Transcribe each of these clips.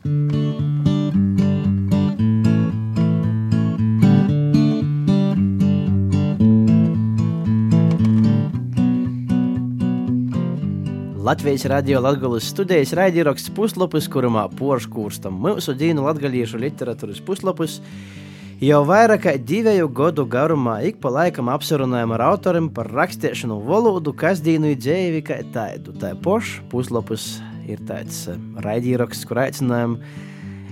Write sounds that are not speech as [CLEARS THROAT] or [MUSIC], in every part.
Latvijas radio Latvijas studijas raidieraksts puslapis, kurā porškūrstam mūsu dīnu latgaliešu literatūras puslapis. Jau vairāk kā divu gadu garumā ik pa laikam apsarunājam ar autoriem par rakstīšanu valodu, kas dīnu dzīvi kā tādu. Tā pošs puslapis ir tāds eh, raidieraksts, kur aicinājam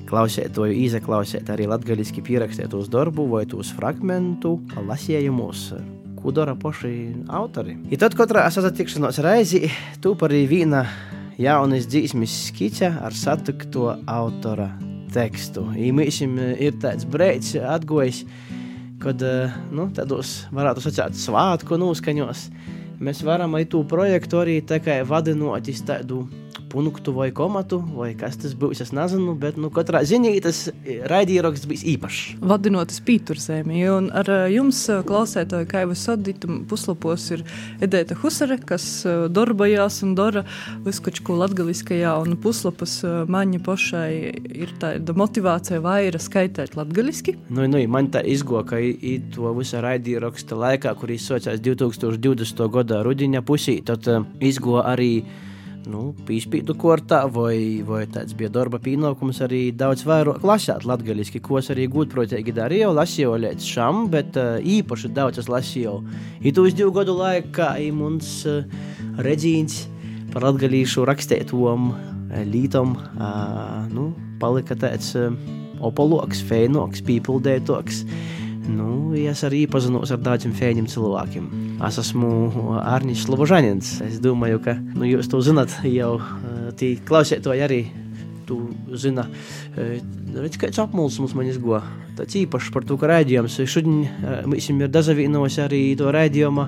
klausētoju izaklausīt arī latgaļiski pierakstītos darbu vai tos fragmentu lasējumus ko dara paši autori. Ja tad katrā satikšanās reizī tūp arī viena jaunas dzīsmes skice ar satikto autora tekstu. Īmīsim ir tāds brīdis atgojis, kad nu, tādos varētu sacīt svātku noskaņos. Mēs varam arī to projektu arī tā kā vadinot iz tādu punktu vai komatu, vai kas tas būs. Es nezinu, bet nu, katrā ziņā tas raidījums bija īpašs. Vadinotas pīturzēmī, un ar eh, jums eh, klausētāju Kaiva Sodītu puslapos ir Edēta Husare, kas darbojās un dara viskočku latgaliskajā, un puslapas maņa pošai ir tāda motivācija vaira skaitēt latgaliski. Nu, nu, man tā izgo, ka i to visu raidījuma laikā, kur izsaucās 2020. gada rudiņa pusī, tad izgo arī nu, pīspīdu kortā, vai, vai tāds bija darba pienākums arī daudz vairāk lasīt latgaļiski, ko es arī gudprotīgi darīju, lasīju līdz šam, bet uh, īpaši daudz es lasīju. I tu uz divu gadu laikā mums uh, redzīns par latgaļīšu rakstētom uh, lītom, uh, nu, palika tāds uh, opoloks, fēnoks, pīpuldētoks. Nu, es arī iepazinos ar daudziem fēņiem cilvēkiem. Es esmu Arnīts Slobožanins. Es domāju, ka nu, jūs to zinat jau tī klausētoji arī. Tu zina, redz, kāds apmulsums man izgo. Tāds īpašs par to, ka raidījums. Šodien mēs ir dazavīnos arī to raidījumu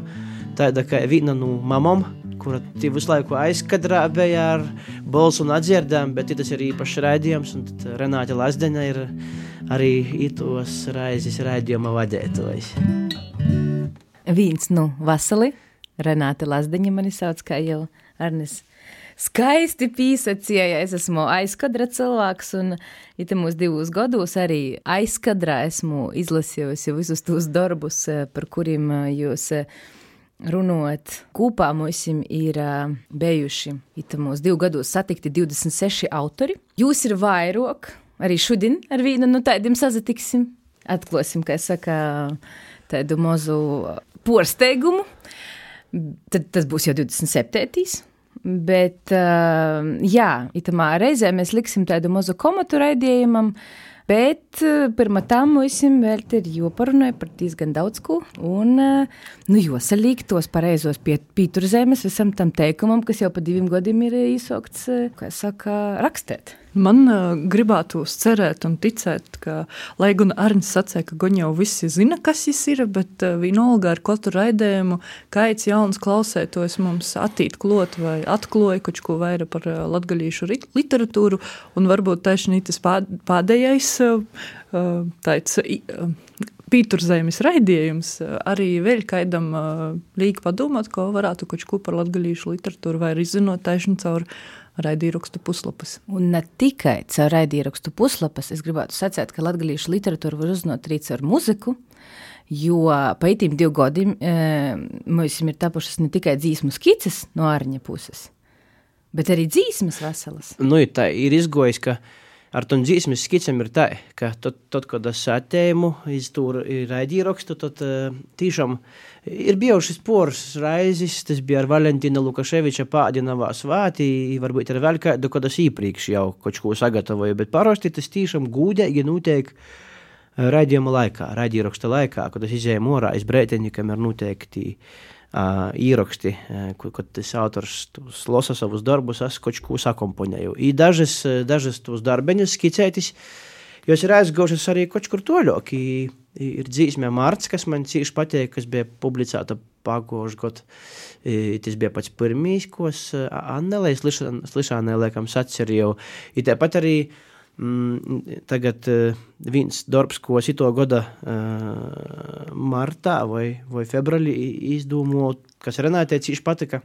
tāda kā viena no mamām, kura visu laiku aizkadrā bija ar balsu un atdzirdām, bet tas ir īpašs raidījums, un Renāta Lazdeņa ir arī itos raizes raidījuma vadētājs. Viens nu vasali, Renāta Lazdeņa mani sauc kā jau Arnes. Skaisti pīsacīja, es esmu aizkadra cilvēks, un mūsu divus gados arī aizkadrā esmu izlasījusi visus tos darbus, par kuriem jūs runājot. Kopā mums ir uh, bijuši mūsu divu gados satikti 26 autori. Jūs ir vairāk, arī šodien ar vienu no tādiem sazatiksim. Atklāsim, kā saka, tādu mazu porsteigumu. Tad tas būs jau 27. Bet, uh, jā, itamā reizē mēs liksim tādu mazu komatu raidījumam, bet pirmā tam mums vēl ir joparunāja par diezgan daudz ko, un, nu, josalīk tos pareizos pieturzemes visam tam teikumam, kas jau pa diviem gadiem ir īsokts, kā saka, rakstēt. Man uh, gribētos cerēt un ticēt, ka, lai gan Arnēs sacīja, ka gan jau visi zina, kas tas ir, bet uh, vienalga ar katru raidījumu, kāds jauns klausētājs mums klot vai atklāja kaut ko vairāk par uh, latgaļīšu literatūru, un varbūt tieši tas pēdējais uh, tāds. Uh, Pīturzemes raidījums arī vēl kādam uh, līdzi padomāt, ko varētu kaut ko par latgaļīšu literatūru vai izzinot taisnu caur uh, raidierakstu puslapas. Un ne tikai caur raidierakstu puslapas, es gribētu sacīt, ka latviešu literatūru var uzzināt arī caur muziku. Jo pētījumiem divu gadiem e, mums ir tapušas ne tikai dzīsmu skices no ārņa puses, bet arī dzīsmas veselas. Nu, tā ir izgojis, ka ar tom dzīsmes skicēm ir tā, ka tad, tad kad es atēmu iz to raidierakstu, tad uh, tiešām ir bijušas poras raizes, tas bija ar Valentīna Lukaševiča pādinavā svātī, varbūt ir vēl kādu, kad es iepriekš jau kaut ko sagatavoju, bet parasti tas tiešām gūdīgi notiek raidījuma laikā, raidieraksta laikā, kad es izēju morā, es brēteņi, kam ir noteikti uh, ieraksti, uh, kad tas autors lasa savus darbus, es kaut ko sakomponēju. I dažas, dažas tos darbeņas skicētis, jos ir aizgaušas arī kaut kur toļok. Ir dzīsmē Mārts, kas man cīši patīk, kas bija publicēta pagājušajā gadā. Tas bija pats pirmīs, ko es Annelē, Slišanē, liekam, sacerēju. I tāpat arī mm, tagad uh, viens darbs, ko šito gada uh, martā vai, vai februārī izdomāju, kas Renātei cīši patika.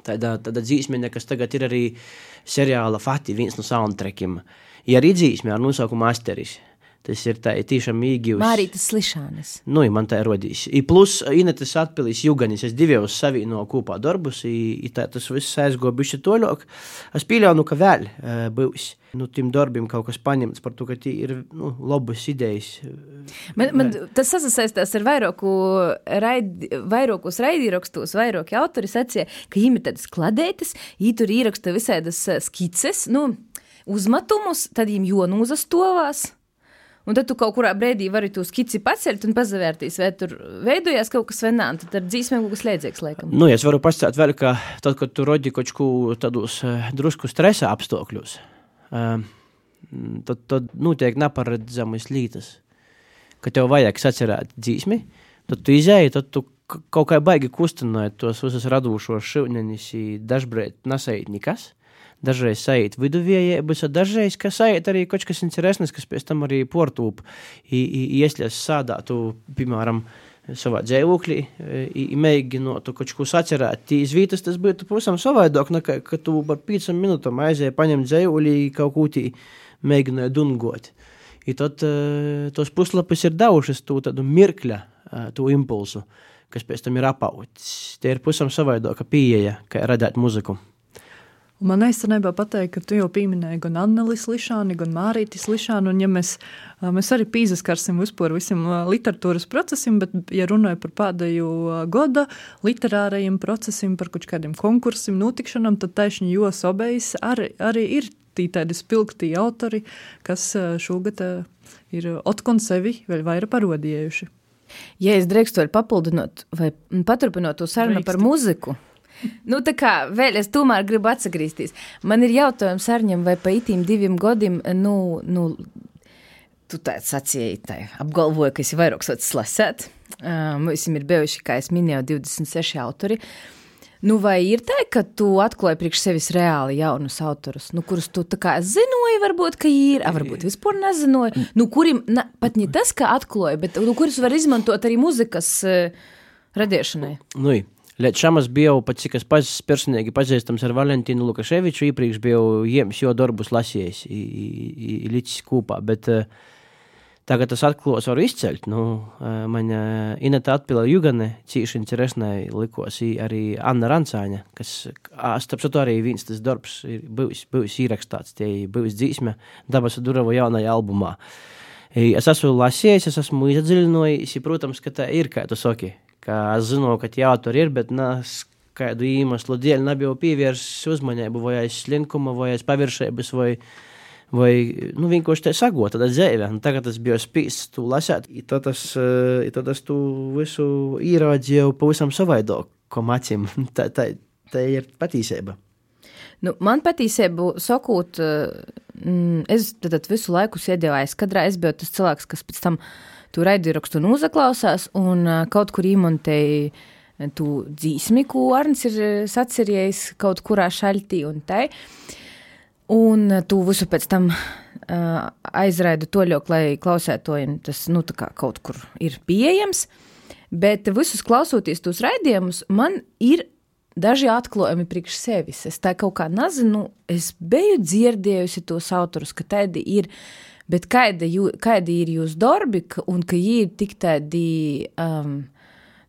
Tāda, tāda dzīsmene, kas tagad ir arī seriāla Fati, viens no soundtrackiem. Ja arī dzīsme ar nosaukumu Asteris. Tas ir tā, tiešām īgījums. Mārītas slišanas. Nu, man tā ir rodījis. I plus, Inetes atpilis Juganis, es divos savīno kopā darbus, i, i tā tas viss aizgo bišķi toļok. Es pīļaunu, ka vēl uh, būs. Nu, tiem darbiem kaut kas paņemts par to, ka tie ir nu, labas idejas. Man, man tas sasaistās ar vairāku raidi, vairākus raidīrakstus, vairāki autori sacīja, ka viņiem ir tādas kladētas, viņi tur ieraksta visādas skices, nu, uzmetumus, tad viņiem jonūzastovās. Un tad tu kaut kurā brīdī vari to skici pacelt un pazavērtīs, vai tur veidojās kaut kas nē, tad ar dzīsmēm kaut kas liedzīgs, laikam. Nu, es varu pastāstīt vēl, ka tad, kad tu rodi kaut ko tādus uh, drusku stresa apstākļus, uh, tad, tad notiek neparedzamas lietas. Kad tev vajag sacerēt dzīsmi, tad tu izēji, tad tu kaut kā baigi kustināt tos visus radošos šivnenis, dažbrīd nesait nekas dažreiz sajūt viduvējības, dažreiz, kas sajūt arī kaut kas interesants, kas pēc tam arī portūp, iesļas sādātu, piemēram, savā dzīvoklī, mēģinot kaut ko sacerēt. Tīs vietas tas būtu pavisam savādāk, nekā, ka tu par piecām minūtēm aizēji paņemt dzīvoklī kaut ko tī mēģināja dungot. I tad uh, tos puslapis ir devušas to tādu mirkļa, uh, to impulsu, kas pēc tam ir apauts. Tie ir pavisam savādāka pieeja, kā radīt muziku. Un man īstenībā pateikt, ka tu jau pieminēji gan Annelis Lišāni, gan Mārītis Lišāni, un ja mēs, mēs arī pīzaskarsim vispār visam literatūras procesam, bet, ja runāju par pēdējo goda literārajiem procesiem, par kaut kādiem konkursiem, notikšanām, tad taisni jos obejs arī, arī ir tī tādi spilgtī autori, kas šogad ir otkon sevi vēl vairāk parodījuši. Ja es drīkstu vēl papildinot vai paturpinot to sarunu par muziku, nu, tā kā vēl es tomēr gribu atgriezties. Man ir jautājums Arņam, vai pa itīm diviem gadiem, nu, nu tu tā sacīji, tā apgalvoju, ka esi vairāk sots lasēt. Mums ir bijuši, kā es minēju, 26 autori. Nu, vai ir tā, ka tu atklāji priekš sevis reāli jaunus autorus, nu, kurus tu zināji, varbūt, ka ir, a, varbūt vispār nezināji, nu, kuriem ne, pat ne tas, ka atklāji, bet nu, kurus var izmantot arī muzikas uh, radīšanai? Nu, Līdz šim es biju pats, cik es pats personīgi pazīstams ar Valentīnu Lukaševiču, iepriekš biju jiems jo darbus lasījis līdz kopā, bet uh, tagad tas atklājos varu izceļt. Nu, uh, man Ineta atpila Jugane, cīši interesnai likos arī Anna Rancāņa, kas, starp citu, arī viens tas darbs ir bijis, bijis īrakstāts, tie bijis dzīsme Dabas Durava jaunajā albumā. Es esmu lasījis, es esmu iedziļinājis, protams, ka tā ir, kā tu saki, ka es zinu, ka jā, tur ir, bet nes kādu iemeslu dēļ nebija pievērsis uzmanību vai aiz slinkuma, vai aiz paviršības, vai, vai nu, vienkārši tā sagot, tad dzīve. Un tagad tas bija spīsts, tu lasēt, tad tas, tad tas tu visu īrādzīju pavisam savādāk, ko macim. [LAUGHS] tā, tā, tā ir patīsība. Nu, man patiesībā sakot, mm, es tad visu laiku sēdēju aizkadrā. Es biju tas cilvēks, kas pēc tam tu raidierakstu un uzaklausās, un kaut kur iemontēji tu dzīsmi, ko Arns ir sacerējis kaut kurā šaļtī un tai. Un tu visu pēc tam uh, aizraidi to ļoti, lai klausētojiem tas nu, kaut kur ir pieejams. Bet visus klausoties tos raidījumus, man ir daži atklājumi priekš sevis. Es tā kaut kā nezinu, es biju dzirdējusi tos autorus, ka tādi ir Bet kāda, jū, kādi ir jūsu darbi, un ka viņi ir tik tādi. Um,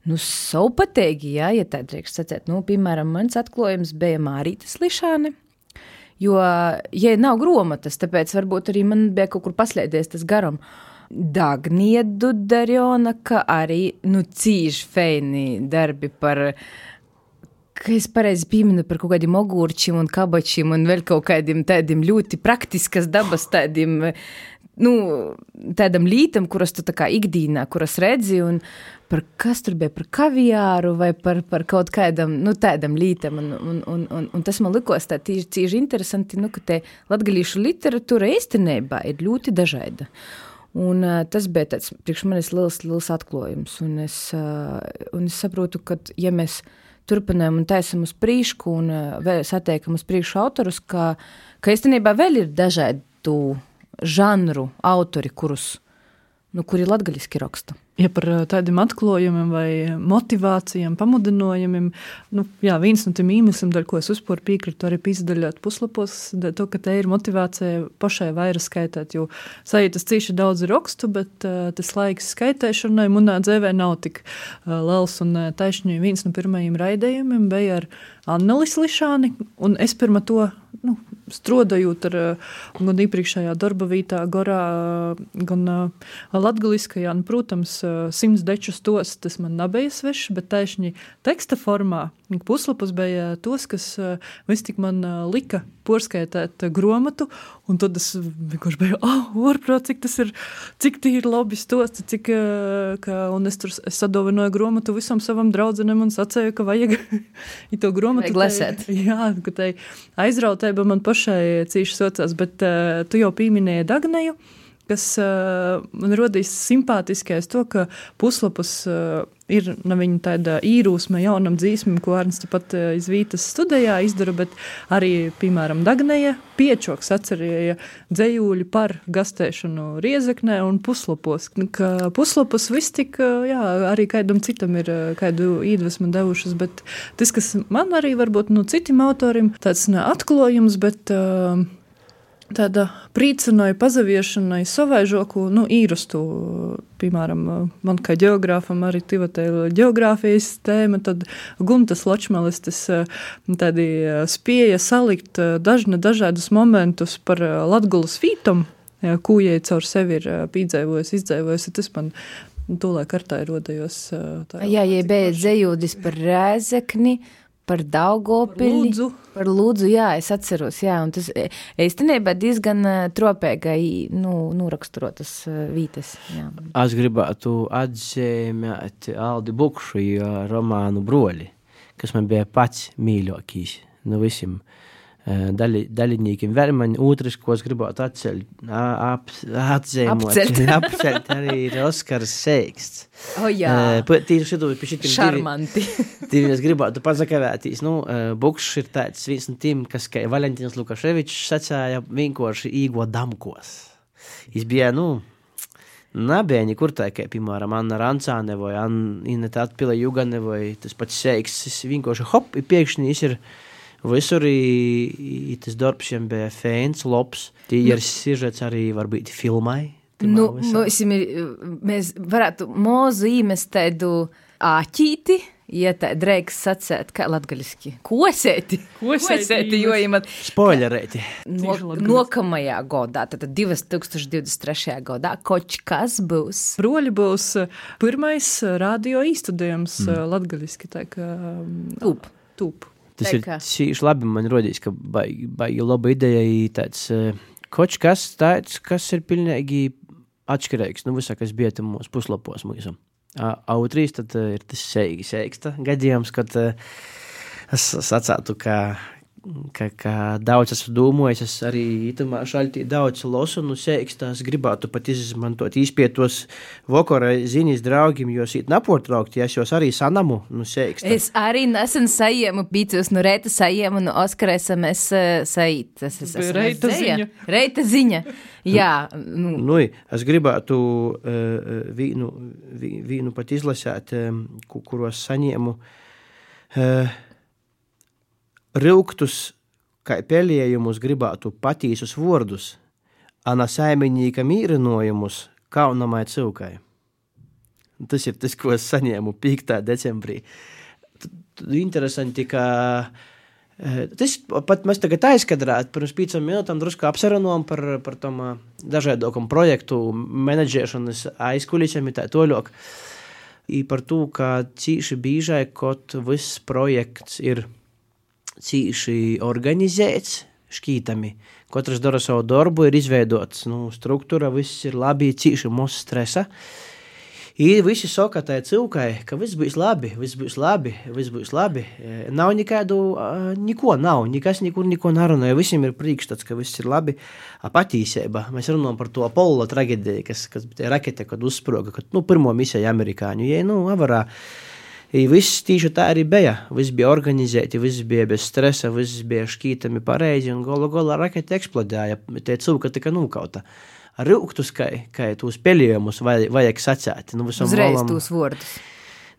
Nu, savpatīgi, jā, ja tā drīkst sacīt. Nu, piemēram, mans atklājums bija Mārītas Lišāne. Jo, ja nav grāmatas, tāpēc varbūt arī man bija kaut kur paslēdzies tas garam. Dagniedu Darjona, ka arī, nu, cīži feini darbi par uh, ka es pareizi pieminu par kaut kādiem ogurčiem un kabačiem un vēl kaut kādiem tādiem ļoti praktiskas dabas tādiem. Nu, tādam lītam, kuras tu tā kā ikdienā, kuras redzi, un par kas tur bija, par kaviāru vai par, par kaut kādam, nu, tādam lītam, un, un, un, un, un tas man likos tā tīži, tīži interesanti, nu, ka te latgalīšu literatūra īstenībā ir ļoti dažāda. Un, uh, tas bija tāds priekš manis liels, liels atklājums, un es, uh, un es saprotu, ka, ja mēs turpinām un taisam uz priekšu, un uh, satiekam uz priekšu autorus, ka, ka īstenībā vēl ir dažādu žanru autori, kurus, nu, kuri latgaļiski raksta. Ja par tādiem atklājumiem vai motivācijām, pamudinājumiem, nu, jā, viens no tiem īmesliem, dēļ ko es uzporu piekrītu, arī izdaļot puslapos, to, ka te ir motivācija pašai vairāk skaitīt, jo sajūtas cīši daudz rakstu, bet uh, tas laiks skaitēšanai manā dzīvē nav tik uh, liels un uh, taisnīgi viens no pirmajiem raidījumiem bija ar Annelis Lišāni, un es pirma to, nu, strādājot ar gan iepriekšējā darba vietā, gorā, gan latgaliskajā, un, protams, simts dečus tos, tas man nebija svešs, bet taišņi teksta formā. Puslapus bija tos, kas viss tik man lika porskaitēt gromatu, un tad es vienkārši biju, ah, oh, orprāt, cik tas ir, cik tī ir labi stosts, cik, ka, un es tur es sadovinoju gromatu visam savam draudzenem un sacēju, ka vajag [LAUGHS] to gromatu. Vajag lesēt. [LAUGHS] Jā, ka tai aizrautēba man pašai cīši socās, bet uh, tu jau pieminēji Dagneju, kas uh, man rodīs simpātiskais to, ka puslapus uh, ir no viņa tāda īrūsma jaunam dzīsmam, ko Arns pat uh, izvītas studijā izdara, bet arī, piemēram, Dagneja piečoks atcerēja dzējūļi par gastēšanu Riezeknē un puslapos, ka puslapus viss tik, uh, jā, arī kādam citam ir uh, kādu īdvesmu devušas, bet tas, kas man arī varbūt no citiem autoriem, tāds ne atklājums, bet uh, tāda prīcināja, pazaviešanai savaižoku, nu, īrastu, piemēram, man kā geogrāfam arī tivatē geogrāfijas tēma, tad Guntas Ločmelis tas tādi spēja salikt dažne dažādus momentus par Latgulas fītom, kūjai caur sevi ir pīdzēvojas, izdzīvojas, tas man tūlē kartā ir rodējos. Jā, ja beidz dzējūdis par rēzekni, par Daugopili. Lūdzu. Par Lūdzu, jā, es atceros, jā, un tas e, īstenībā diezgan e, tropēgai, nu, noraksturotas e, vītes. Jā. Es gribētu atzīmēt Aldi Bukšu romānu Broļi, kas man bija pats mīļākais no nu, visiem. Daļi, daļiniekiem Vermaņa, otrs, ko es gribētu atceļ, ap, atzīmot, apceļt [LAUGHS] arī ir Oskars Seiksts. O oh, jā. Tīri šito, pie šitiem Šarmanti. [LAUGHS] Divi, es gribētu pazakavētīs, nu, Bukšs ir tāds viens no tiem, kas, kā Valentīns Lukaševičs sacāja, vienkārši īgo damkos. Viņš bija, nu, Nebija nekur tā, kā, piemēram, Anna Rancāne vai Ineta Atpila Jugane vai tas pats Seiksts. Viņš vienkārši hop, ir pēkšņi, viņš ir. Visur i, i tas darbs viņam bija fēns, labs. Tie ir sižets arī varbūt filmai. Nu, mums ir, mēs varētu mūzu īmest tādu āķīti, ja tā drēks sacēt, kā latgaļiski. Kosēti. [LAUGHS] Kosēti, jo imat. Spoilerēti. No, nokamajā godā, tad 2023. godā, koč kas būs? Broļi būs pirmais radio īstudējums mm. latgaļiski, tā kā... Tūp. Tūp. Tas ir cīši labi. Man rodīs, ka baigi, baigi laba ideja ir tāds uh, koč kas tāds, kas ir pilnīgi atšķirīgs. Nu, visā, kas bija tam mūsu puslapos mūsu. Autrīs tad uh, ir tas seigi seiksta gadījums, kad uh, es sacātu, ka ka, ka daudz esmu domājis, es arī itamā šaltī daudz losu, nu sēkstās gribētu pat izmantot īspietos vokora ziņas draugiem, jo sīt naportraukt, ja es jūs arī sanamu, nu sēkstā. Es arī nesen sajiemu bīcus, nu reita sajiemu, nu Oskar SMS sajīt. Tas es reita ziņa. Reita ziņa, jā. Nu, nu es gribētu uh, vīnu, vīnu pat izlasēt, um, kuros saņēmu. Uh, Rūktus, kā pelējumus gribētu patīsus vārdus, ana saimnieka mīrinojumus kaunamai cilkai. Tas ir tas, ko es saņēmu 5. decembrī. Interesanti, ka eh, tas pat mēs tagad aizkadrāt, pirms piecām minūtēm drusku apsarunājām par, par tom eh, dažādākam projektu menedžēšanas aizkulisēm tā toļok. I par to, ka cīši bīžai, kaut viss projekts ir cīši organizēts, šķītami. Katrs dara savu darbu, ir izveidots nu, struktūra, viss ir labi, cīši mūsu stresa. I visi saka tai cilkai, ka viss būs labi, viss būs labi, viss būs labi. E, nav nekādu, neko nav, nekas nekur neko nerunāja. Visiem ir priekšstats, ka viss ir labi. Patīsība. Mēs runājam par to Apollo traģēdiju, kas, kas bija rakete, kad uzsproga, kad nu, pirmo misiju amerikāņu, ja nu, avarā I viss tieši tā arī bija. Viss bija organizēti, viss bija bez stresa, viss bija šķītami pareizi, un gala galā raketa eksplodēja. Tie cilvēki tika nokauta. Rūktus, kā, kā tos pelējumus vajag, vajag sacēt. Nu, Uzreiz malam- tos vārdus.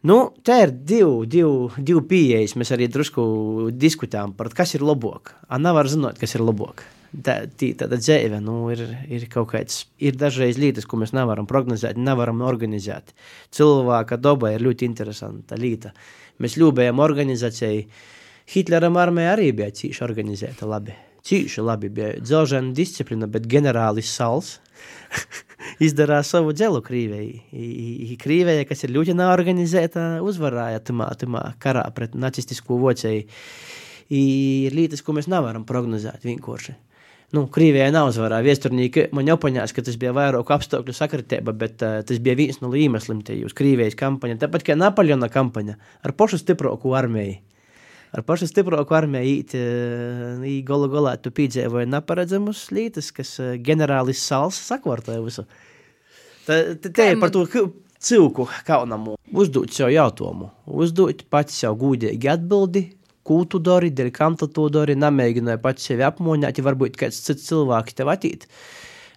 Nu, tā ir divi, divi, divi pieejas. Mēs arī drusku diskutējām par to, kas ir labāk. Ana nevar zināt, kas ir labāk. Tā, tī, tāda dzīve nu, ir, ir kaut kāds, ir dažreiz lietas, ko mēs nevaram prognozēt, nevaram organizēt. Cilvēka daba ir ļoti interesanta lieta. Mēs ļūbējam organizāciju. Hitleram armija arī bija cīši organizēta labi. Cīši labi bija dzelžena disciplīna, bet ģenerālis Sals [LAUGHS] izdarīja savu dzelu Krīvijai. Krīvijai, kas ir ļoti neorganizēta, uzvarēja tamā, tamā karā pret nacistisko vocēju. Ir lietas, ko mēs nevaram prognozēt vienkārši. Nu, Krievijai nav uzvarā. Viesturnīgi man jau paņēma, ka tas bija vairāk apstākļu sakritība, bet uh, tas bija viens no iemesliem te jūs Krievijas kampaņa. Tāpat kā Napoleona kampaņa ar pašu stiprāko armiju. Ar pašu stiprāko armiju īt, uh, galu galā tu piedzīvoji neparedzamus lietas, kas uh, ģenerālis Sals sakvartoja visu. Tā, tā ir par to cilku kaunamu. Uzdot sev jautājumu, uzdot pats sev gudīgi atbildi, ko tu dari, dēļ kam tu to dari, nemēģināji pats sevi apmoņāt, ja varbūt kāds cits cilvēks tev atīt.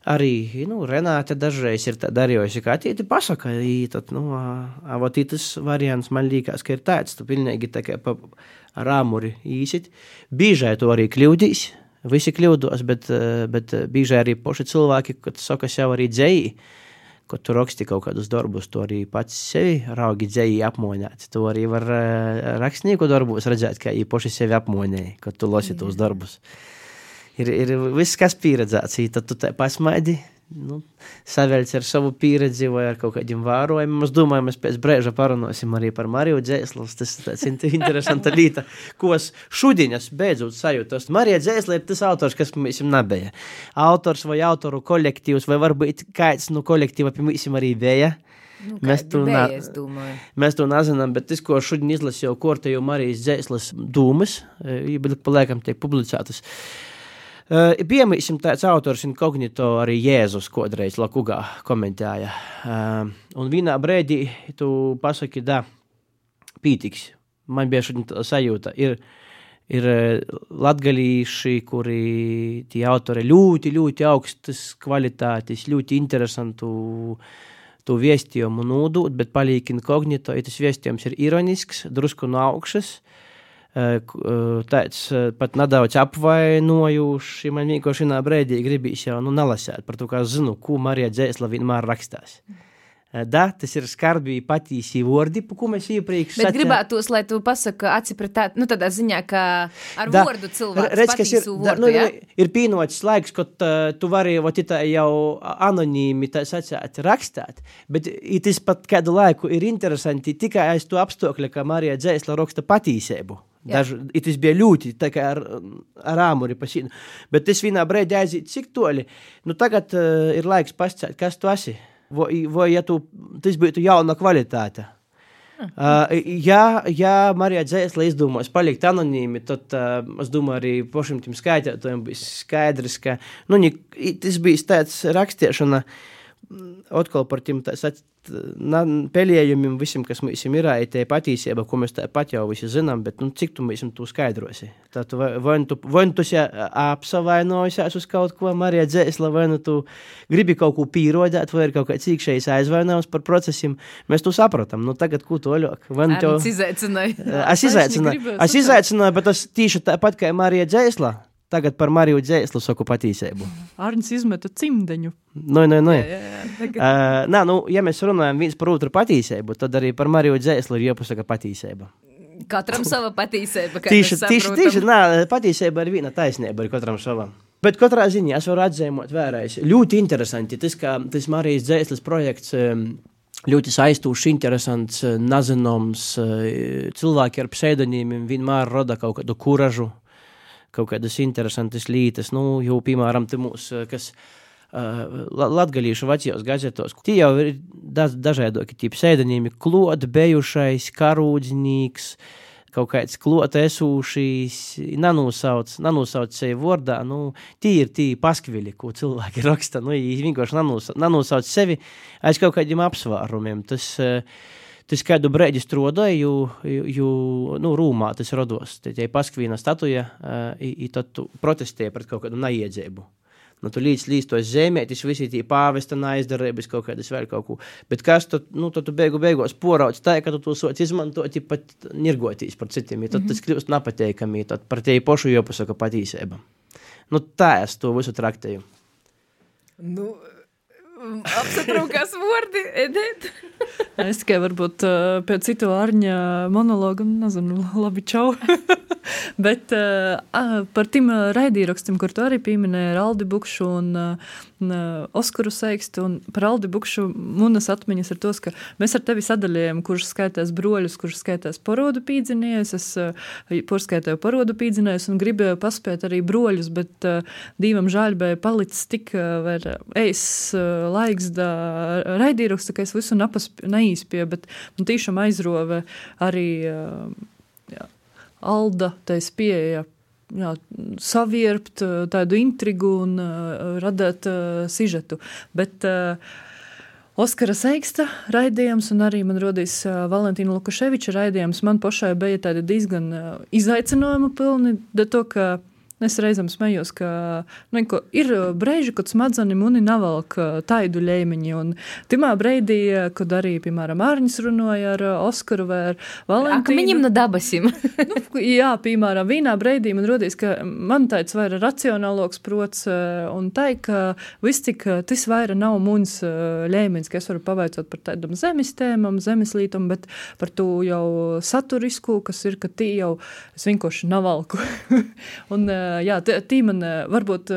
Arī nu, Renāte dažreiz ir darījusi, ka attīti pasaka, tad, nu, avot tas variants man liekas, ka ir tāds, tu pilnīgi tā kā pa rāmuri īsit. Bīžai to arī kļūdīs, visi kļūdos, bet, eh, bet bīžai arī poši cilvēki, kad saka sev arī dzēji, kad tu raksti kaut kādus darbus, to arī pats sevi raugi dzēji apmoņāt. To arī var eh, rakstnieku darbos redzēt, kā īpaši sevi apmoņēji, kad tu lasi tos darbus. Ir, ir viss, kas pieredzēts, tad tu tā pasmaidi, nu, savēlc ar savu pieredzi vai ar kaut kādiem vērojumiem. Es domāju, mēs pēc brēža parunāsim arī par Mariju Dzēslu. Tas ir tāds int- interesanta lieta, ko es šodienas beidzot sajūtos. Marija Dzēsla ir tas autors, kas mums nebija. Autors vai autoru kolektīvs, vai varbūt kāds no kolektīva pie mums arī bija. Nu, Mēs to domāju. Mēs to nezinām, bet tas, ko šodien izlasīju, kortēju Marijas Dzēslas dūmas, īstenībā paliekam tiek publicētas. Uh, Piemēram, tāds autors inkognito arī Jēzus kādreiz Lakugā komentēja. Uh, un vienā brīdī tu pasaki, da, pītiks. Man bija šodien sajūta. Ir, ir eh, latgalīši, kuri tie autori ļoti, ļoti augstas kvalitātes, ļoti interesantu to vēstījumu nodot, bet paliek inkognito, ja tas vēstījums ir ironisks, drusku no augšas, eh, eh, tāds pat nedaudz apvainojuši. Man vienkārši šajā brīdī gribīs jau nu, nelasīt par to, kā zinu, ko Marija Dzēsla vienmēr rakstās. Da, tas ir skarbi patīsi vārdi, par ko mēs iepriekš Bet sacījām. gribētos, lai tu pasaki, tā, nu tādā ziņā, ka ar Da, vārdu cilvēku redz, kas ir, patīsu da, vārdu, nu, ja? nu, ir pienots laiks, kad uh, tu vari tā jau anonīmi tā sacīt, rakstīt, bet tas pat kādu laiku ir interesanti tikai aiz to apstākļa, ka Marija Dzēsla raksta patīsību. Jā. Daž, i tas bija ļoti tā kā ar, ar āmuri pasīnu. Bet tas vienā brīdī aiziet cik toļi. Nu, tagad uh, ir laiks pascēt, kas tu esi. Vai, vai ja tu, tas būtu jauna kvalitāte. Uh, ja, ja Marija Dzēsla izdomās palikt anonīmi, tad uh, es domāju, arī pašam tam skaitītājam bija skaidrs, ka nu, ni- i- tas bija tāds rakstīšana mm, atkal par tiem pelējumiem visam, kas mums ir, ir tā patīsība, ko mēs tāpat jau visi zinām, bet nu, cik tu mums to skaidrosi? Tad tu vai, nu tu, vai nu tu esi apsavainojis uz kaut ko, Marija Dzēsla, vai nu tu gribi kaut ko pierodēt, vai ir kaut kāds īkšējs aizvainojums par procesiem, mēs to saprotam. Nu, tagad, ko to ļauk? Vai nu tev... Arnis izaicināja. Es izaicināju, es izaicināju, bet tas tieši tāpat kā Marija Dzēsla. Tagad par Mariju Dzēslu saku patīsību. [LAUGHS] Arnis izmeta cimdeņu. Jā, jā, jā. Tagad- Uh, nā, nu, ja mēs runājam viens par otru patīsību, tad arī par Mariju Dzēslu ir jāpasaka patīsība. Katram [LAUGHS] sava patīsība. kā Tieši, tieši, tieši nā, patīsība ir viena taisnība, ir katram savam. Bet katrā ziņā es varu atzīmēt vēlreiz. Ļoti interesanti tas, ka tas Marijas Dzēslas projekts. Um, Ļoti aizstošs, interesants, eh, nezināms. eh, Cilvēki ar pseidonīmiem vienmēr rada kaut kādu kuražu, kaut kādas interesantas lietas. Nu, jau, piemēram, mūs, eh, kas uh, latgalīšu vecajos gazetos, tie jau ir da dažādoki tie pseidonīmi - klot, bejušais, karūdznieks, kaut kāds klot esūšīs, nanosauc, nanosauc sevi vārdā, nu, tie ir tie paskviļi, ko cilvēki raksta, nu, viņi vienkārši nanosauc sevi aiz kaut kādiem apsvērumiem. Tas, uh, Tas kādu brīdi strādāja, jo, jo nu, Rūmā tas rados. Tad, ja paskvīna statuja, uh, tad tu protestēji pret kaut kādu naiedzību. Nu, tu līdz, līdz to zemētis, visi tie pāvesta aizdarības, kaut kādas vēl kaut ko. Bet kas tu, nu, tu, tu beigu beigās porauc tā, ka tu to soci izmantot, pat nirgotīs par citiem, ja tad mm -hmm. tas kļūst nepateikami, tad par tevi pošu jopasaka patīsēba. Nu, tā es to visu traktēju. Nu, apsatrūkās vārdi, Edita. [LAUGHS] es tikai varbūt pēc citu ārņa monologu, nezinu, labi, čau. [LAUGHS] Bet par tiem raidījumiem, kur tu arī pieminēji, ir Aldi Bukšu un Oskaru Seikstu. Par Aldi Bukšu manas atmiņas ir tos, ka mēs ar tevi sadalījām, kurš skaitās broļus, kurš skaitās porodu pīdzinējus. Es porskaitāju porodu pīdzinējus un gribēju paspēt arī broļus, bet divam žēļbēja palicis tik eis uh, laiks da raidījums, ka es visu neīspēju, bet man tiešām aizrove arī. Uh, Alda tais pieeja jā, savierpt tādu intrigu un uh, radīt uh, sižetu. Bet uh, Oskara Seiksta raidījums un arī man rodīs uh, Valentīna Lukaševiča raidījums. Man pašai bija diezgan uh, izaicinājuma pilni, de to, ka Es reizēm smējos, ka nu, ir brīži, kad smadzenes muni nevelk tādu līmeņu. Un timā brīdī, kad arī, piemēram, Mārņš runāja ar Oskaru vai ar Valentīnu. Viņam no dabasim. [LAUGHS] nu, jā, piemēram, vienā brīdī man rodīs, ka man tāds vairāk racionāloks prots un tā, ka viss tik tas vairāk nav muns līmenis, ka es varu pavaicot par tādam zemes tēmam, zemes lītam, bet par to jau saturisku, kas ir, ka tī jau es vienkārši navalku. [LAUGHS] un, jā, tī man varbūt.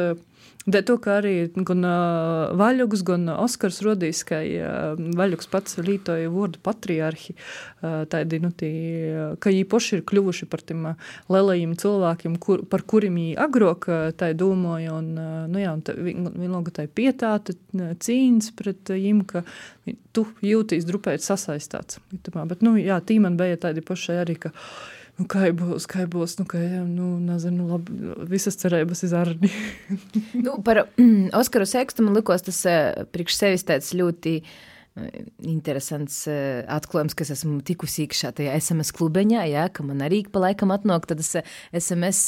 Dēļ to, ka arī gan uh, Vaļuks, gan Oskars Rodīs, ka uh, Vaļuks pats lītoja vārdu patriarhi, uh, tādi, nu, tī, ka viņi paši ir kļuvuši par tiem lielajiem cilvēkiem, kur, par kuriem viņi agrāk tā domāja, un, nu jā, un vienlaikus tā pietāta cīņas pret viņiem, ka tu jūties drupēt sasaistāts. Bet, nu, jā, tī man bija tādi paši arī, ka, uh, nu, kā būs, kā būs, nu, kā, nu, nezinu, labi, visas cerības ir zarni. [LAUGHS] nu, par mm, Oskaru Sekstu man likos tas uh, priekš sevis tāds ļoti uh, interesants uh, atklājums, kas esmu tikusi iekšā tajā SMS klubeņā, jā, ka man arī pa laikam atnāk tad SMS.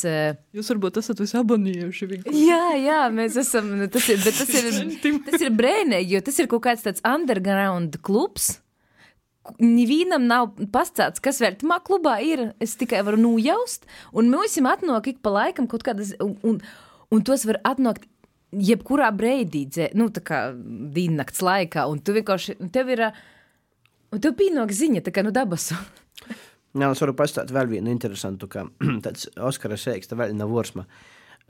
Jūs varbūt esat visi abonējuši. Jā, jā, mēs esam, nu, tas ir, bet tas ir, tas ir brēnē, jo tas ir kaut kāds tāds underground klubs, Nevienam nav pastāstīts, kas vēl tajā klubā ir. Es tikai varu nojaust, un mums ir atnāk ik pa laikam kaut kādas, un, un, tos var atnākt jebkurā brīdī, nu, tā kā diennakts laikā, un tu vienkārši, tev ir, un tev pienāk ziņa, tā kā no dabas. Jā, [LAUGHS] es varu pastāstīt vēl vienu interesantu, ka [CLEARS THROAT] tāds Oskara Sēksta vēl nav vorsma.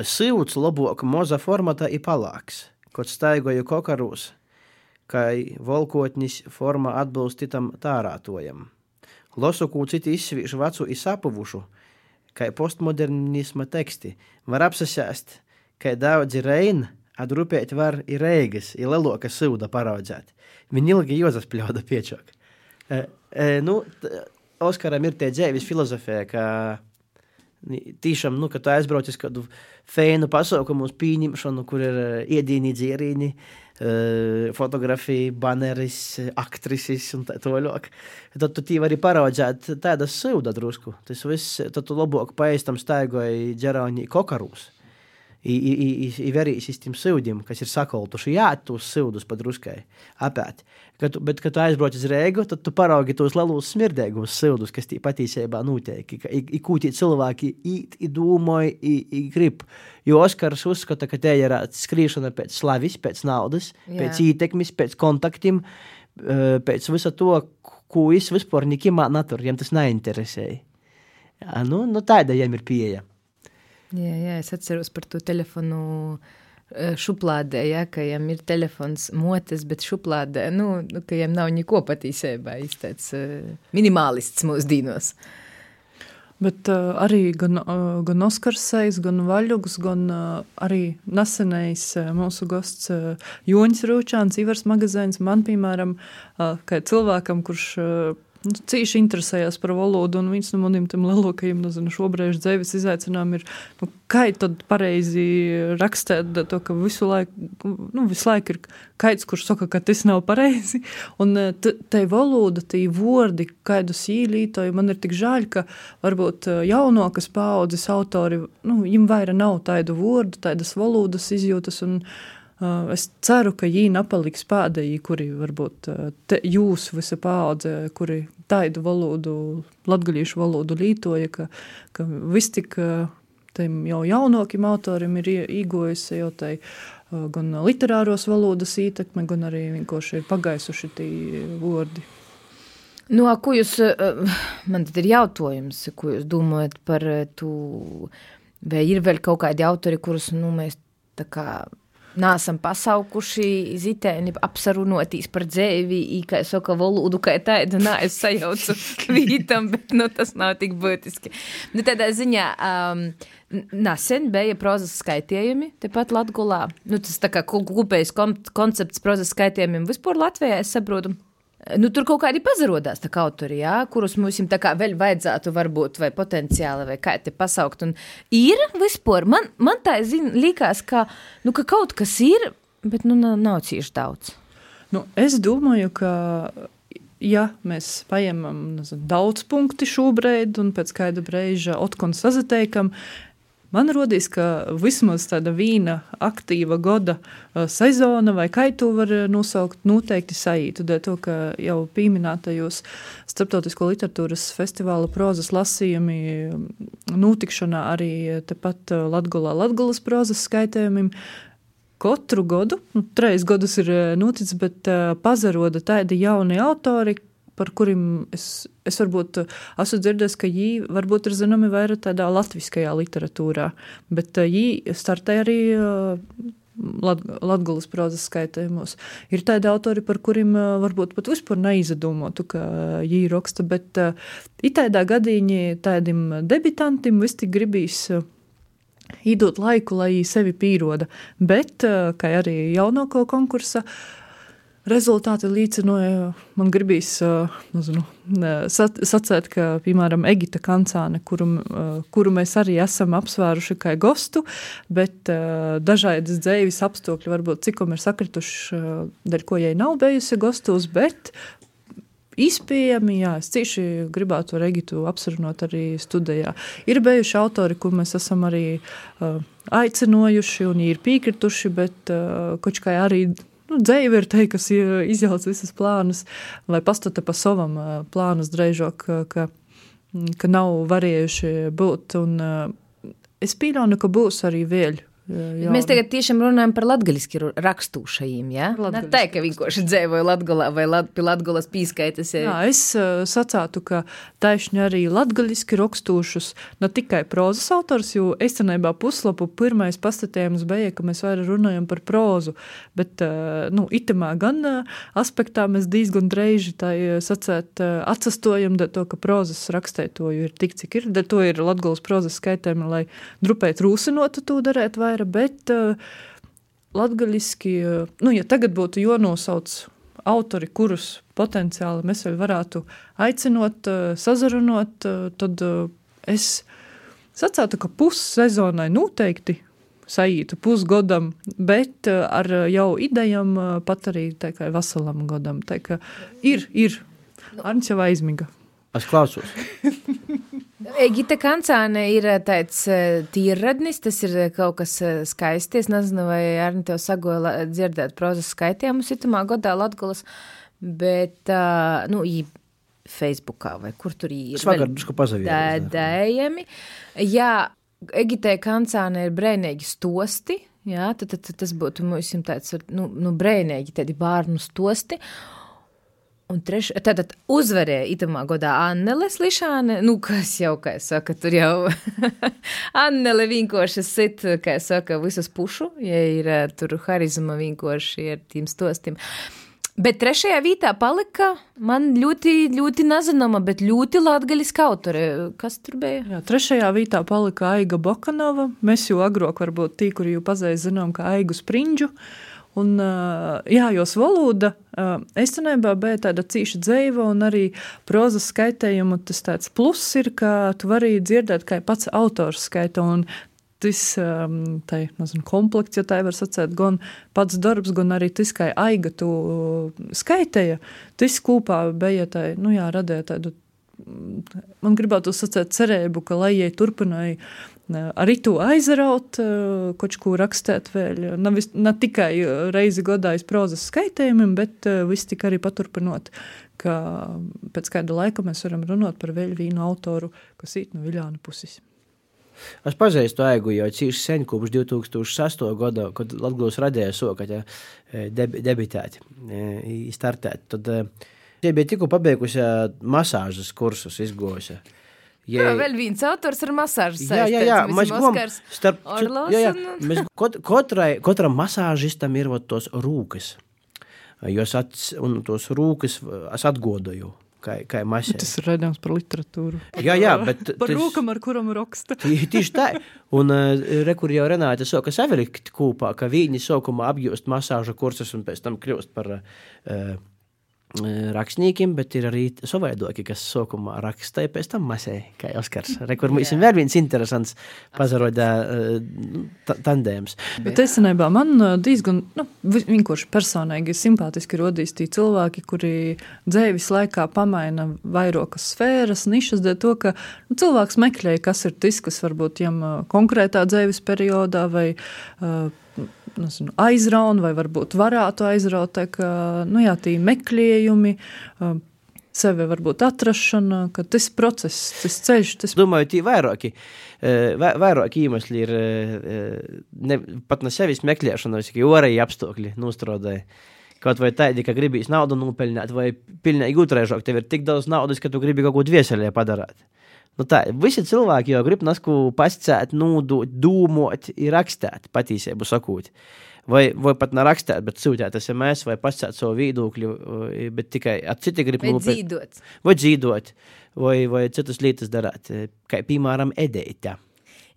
Silts labāk moza formatā ir palāks, kaut staigoju kokarūs kai volkotnis forma atbilst tam tārātojam. Losu, ko citi izsvīšu vecu izsapuvušu, kai postmodernisma teksti, var apsasēst, kai daudzi reini atgrupēt var ir reigas, ir leloka sūda paraudzēt. Viņi ilgi jozas pļauda piečok. E, e, nu, Oskaram ir tie dzēvis filozofē, ka Tīšām, nu, kad tu aizbrauc uz kādu fēnu pasaukumu, uz pieņemšanu, kur ir iedīni dzērīni, Eh, fotografija, baneris, aktrises un tā tālāk. Tad tu vari paraudzēt tādas sūdu drusku. Tas viss, tad tu labāk paēstam staigoja ģerāņi kokarūs. Ir verīs tiem sūdiem, kas ir sakoltuši, jā, tos sūdus padruskai apēt. Kad, bet, kad tu aizbrauc uz Rīgu, tad tu paraugi tos lielos smirdīgos sūdus, kas patiesībā notiek. Ikūtī cilvēki īt, domāja, grib. Jo Oskars uzskata, ka te ir skrīšana pēc slavis, pēc naudas, jā. pēc ietekmes, pēc kontaktiem, pēc visa to, ko es vispār nekimā natur, jiem tas neinteresēja. Nu, nu tāda jiem ir pieeja. Jā, jā, es atceros par to telefonu šuplādē, ja, ka viņam ir telefons motes, bet šuplādē, nu, ka viņam nav neko patīsībā, izteic minimālists mūsdīnos. Bet uh, arī gan, uh, gan Oskars Seis, gan Vaļugs, gan uh, arī nesenais uh, mūsu gosts uh, Joņs Rūčāns, Ivars Magazēns, man, piemēram, uh, kā cilvēkam, kurš uh, nu, cīši interesējās par valodu, un viens no maniem lielākajiem, šobrīd dzīves izaicinājumiem ir, nu, kā tad pareizi rakstīt to, ka visu laiku, nu, visu laiku ir kaits, kurš saka, ka tas nav pareizi, un eh, tai valoda, tie vārdi, kādus īlītoju, man ir tik žēl, ka varbūt eh, jaunokas paaudzes autori, nu, viņam vaira nav tādu vārdu, tādas valodas izjūtas, un Uh, es ceru, ka viņi nepaliks pēdējie, kuri varbūt uh, te, jūs visa paudze, kuri tādu valodu, latgaļiešu valodu lītoja, ka, ka viss tik uh, tiem jau jaunokiem autoriem ir īgojusi jau tai gan literāros valodas ietekme, gan arī vienkārši ir pagaisuši tie vārdi. Nu, ko jūs, man tad ir jautājums, ko jūs domājat par to, vai ir vēl kaut kādi autori, kurus, nu, mēs tā kā Nāsam pasaukuši zitēni apsarunotīs par dzēvi, kā saka, valodu, kā tādu, nā, es sajaucu [LAUGHS] kvītam, bet, nu, tas nav tik būtiski. Nu, tādā ziņā, um, nesen bija prozas skaitījumi, tepat Latgulā. Nu, tas tā kā kopējs koncepts prozas skaitījumiem vispār Latvijā, es saprotu. Nu, tur kaut kādi pazarodās tā kā autori, jā, kurus mums vēl vajadzētu, varbūt, vai potenciāli, vai kā te pasaukt. Un ir vispār, man, man tā zin, likās, ka, nu, ka kaut kas ir, bet nu, nav cieši daudz. Nu, es domāju, ka ja mēs paņemam daudz punktu šobrīd, un pēc kāda brīža atkal sazateikam, Man rodīs, ka vismaz tāda vīna aktīva gada uh, sezona, vai kā to var uh, nosaukt, noteikti saītu. Dēļ to, ka jau pieminētajos starptautisko literatūras festivāla prozas lasījumi um, notikšanā arī tepat uh, Latgolā Latgolas prozas skaitējumiem. Katru gadu, nu, trīs gadus ir noticis, bet uh, pazaroda tādi jauni autori, par kuriem es, es varbūt eh, esmu dzirdējis, ka viņi varbūt ir zināmi vairāk tādā latviskajā literatūrā, bet viņi eh, startē arī eh, Latvijas prozas skaitījumos. Ir tādi autori, par kuriem varbūt pat vispār neizdomātu, ka viņi raksta, bet it tādā gadījumā tādiem debitantiem vis tik gribīs iedot laiku, lai sevi pieroda. Bet, kā arī jaunāko konkursu, rezultāti līdzinoja. Man gribīs nezinu, sacēt, ka, piemēram, Egita Kancāne, kuru, kuru mēs arī esam apsvēruši kā gostu, bet dažādas dzēvis apstākļi varbūt cikom ir sakrituši, dēļ ko jai nav bijusi gostos, bet izpējami. Jā, es cieši gribētu ar Egitu apsarunāt arī studijā. Ir bijuši autori, kur mēs esam arī uh, aicinojuši un ir piekrituši, bet uh, kaut kā arī nu, dzēja ir te, kas izjauc visas plānus, vai pastata pa savam plānus drežok, ka, ka nav varējuši būt. Un, es pieļauju, ka būs arī vēļu Jā, mēs tagad tiešām runājam par latgaļiski rakstūšajiem, jā? Ne tā, ka vienkārši dzēvoja latgalā vai lat, pie latgalas pīskaitas. Jā, es uh, sacātu, ka taišņi arī latgaļiski rakstūšus ne tikai prozas autors, jo esenībā puslapu pirmais pastatījums bija, ka mēs vairāk runājam par prozu, bet, uh, nu, itemā gan uh, aspektā mēs diezgan dreiži tā sacēt uh, atsastojam, to, ka prozas rakstētoju ir tik, cik ir, da to ir latgalas prozas skaitējumi, lai drupēt rūsinotu to darēt vairāk aptvēra, bet uh, latgaļiski, uh, nu, ja tagad būtu jonosauc autori, kurus potenciāli mēs vēl varētu aicinot, uh, sazarunot, tad es sacātu, ka pussezonai noteikti saītu pusgodam, bet ar jau idejām pat arī kā veselam godam. Tā kā ir, ir. Arns jau aizmiga. Es klausos. [LAUGHS] Egita Kancāne ir eh, tāds eh, tīrradnis, tas ir eh, kaut kas skaists. Es nezinu, vai Arni tev sagoja dzirdēt prozas skaitījumus itamā godā Latgulas, bet, nu, Facebookā vai kur tur ir. Svagar, drusku pazavījās. Dējami. Jā, Egitē Kancāne ir brēnīgi stosti, jā, tad, tad, tad tas būtu mums tāds, nu, nu brēnīgi tādi bārnu stosti. Un treš, tātad uzvarēja itamā godā Annele Slišāne, nu, kas jau, kā es saku, tur jau [LAUGHS] Annele vienkārši sit, kā es saku, visas pušu, ja ir tur harizma vienkārši ar tiem stostiem. Bet trešajā vietā palika man ļoti, ļoti nezināma, bet ļoti latgaļiska autore. Kas tur bija? Jā, trešajā vietā palika Aiga Bokanova. Mēs jau agrāk varbūt tī, kuri jau pazīst, zinām, kā Aigu Sprinģu. Un, jā, jos valoda īstenībā bija tāda cīša dzīva, un arī prozas skaitējuma tas tāds pluss ir, ka tu vari dzirdēt, kā pats autors skaita. Tas um, tai, nezinu, komplekts, ja tā var sacīt, gan pats darbs, gan arī tas, kā aiga tu skaitēja, tas kopā bija tā, nu jā, radīja tādu man gribētu sacīt cerību, ka lai jai turpināja arī to aizraut, kaut ko rakstīt vēl. Ne, vis, ne tikai reizi godājas prozas skaitījumiem, bet viss tik arī paturpinot, ka pēc kāda laika mēs varam runāt par vēl vienu autoru, kas īt no Viļāna puses. Es pazīstu Aigu jau cīši sen, kopš 2008. gada, kad Latvijas radīja soka ja, deb, debitēt, startēt. Tad, ja bija tikko pabeigusi masāžas kursus, izgojusi. Ja, jā, vēl viens autors ar masāžu jā, jā, jā, mēs gom, starp, Orlos jā, jā, mēs kot, katrai, katram masāžistam ir vat tos rūkas, jo es ats, un tos rūkas es atgodoju. Kā, kā masē. Tas ir redzams par literatūru. Jā, jā, bet par tas- rūkam, ar kuram raksta. Tieši tā. Un uh, rekur jau Renāte sāka savilikt kopā, ka viņi sākumā apgūst masāžu kursus un pēc tam kļūst par uh, rakstniekiem, bet ir arī savaidoki, kas sākumā raksta, pēc tam masē, kā Oskars. [LAUGHS] Rekur mums ir vēl viens interesants pazarodā tandēms. Bet īstenībā man ā, diezgan nu, vi- vienkārši personīgi simpātiski rodīs tie cilvēki, kuri dzīves laikā pamaina vairākas sfēras, nišas, dēļ to, ka nu, cilvēks meklē, kas ir tas, kas varbūt ā, konkrētā dzīves periodā vai uh, nezinu, aizraun, vai varbūt varētu aizraut. Tā, ka, nu, jā, tie meklējumi, sevi varbūt atrašana, ka tas process, tas ceļš, tas Domāju, tie vairāki, vai- vairāki iemesli ir ne, pat no sevis meklēšana, vai orēji apstākļi nostrodēja. Kaut vai tādi, ka gribīs naudu nopelnīt, vai pilnīgi otrēžāk, tev ir tik daudz naudas, ka tu gribi kaut ko dvieselē padarīt. Nu tā, visi cilvēki jau grib nasku pascēt, nūdot, dūmot, ir rakstīt, patīsību sakot. Vai, vai pat nerakstīt, bet sūtīt SMS vai pascēt savu viedokļu, eh, bet tikai at citi grib Vai nopelnīt dzīvot. vai dzīvot, vai, vai citas lietas darīt, kā piemēram edēta.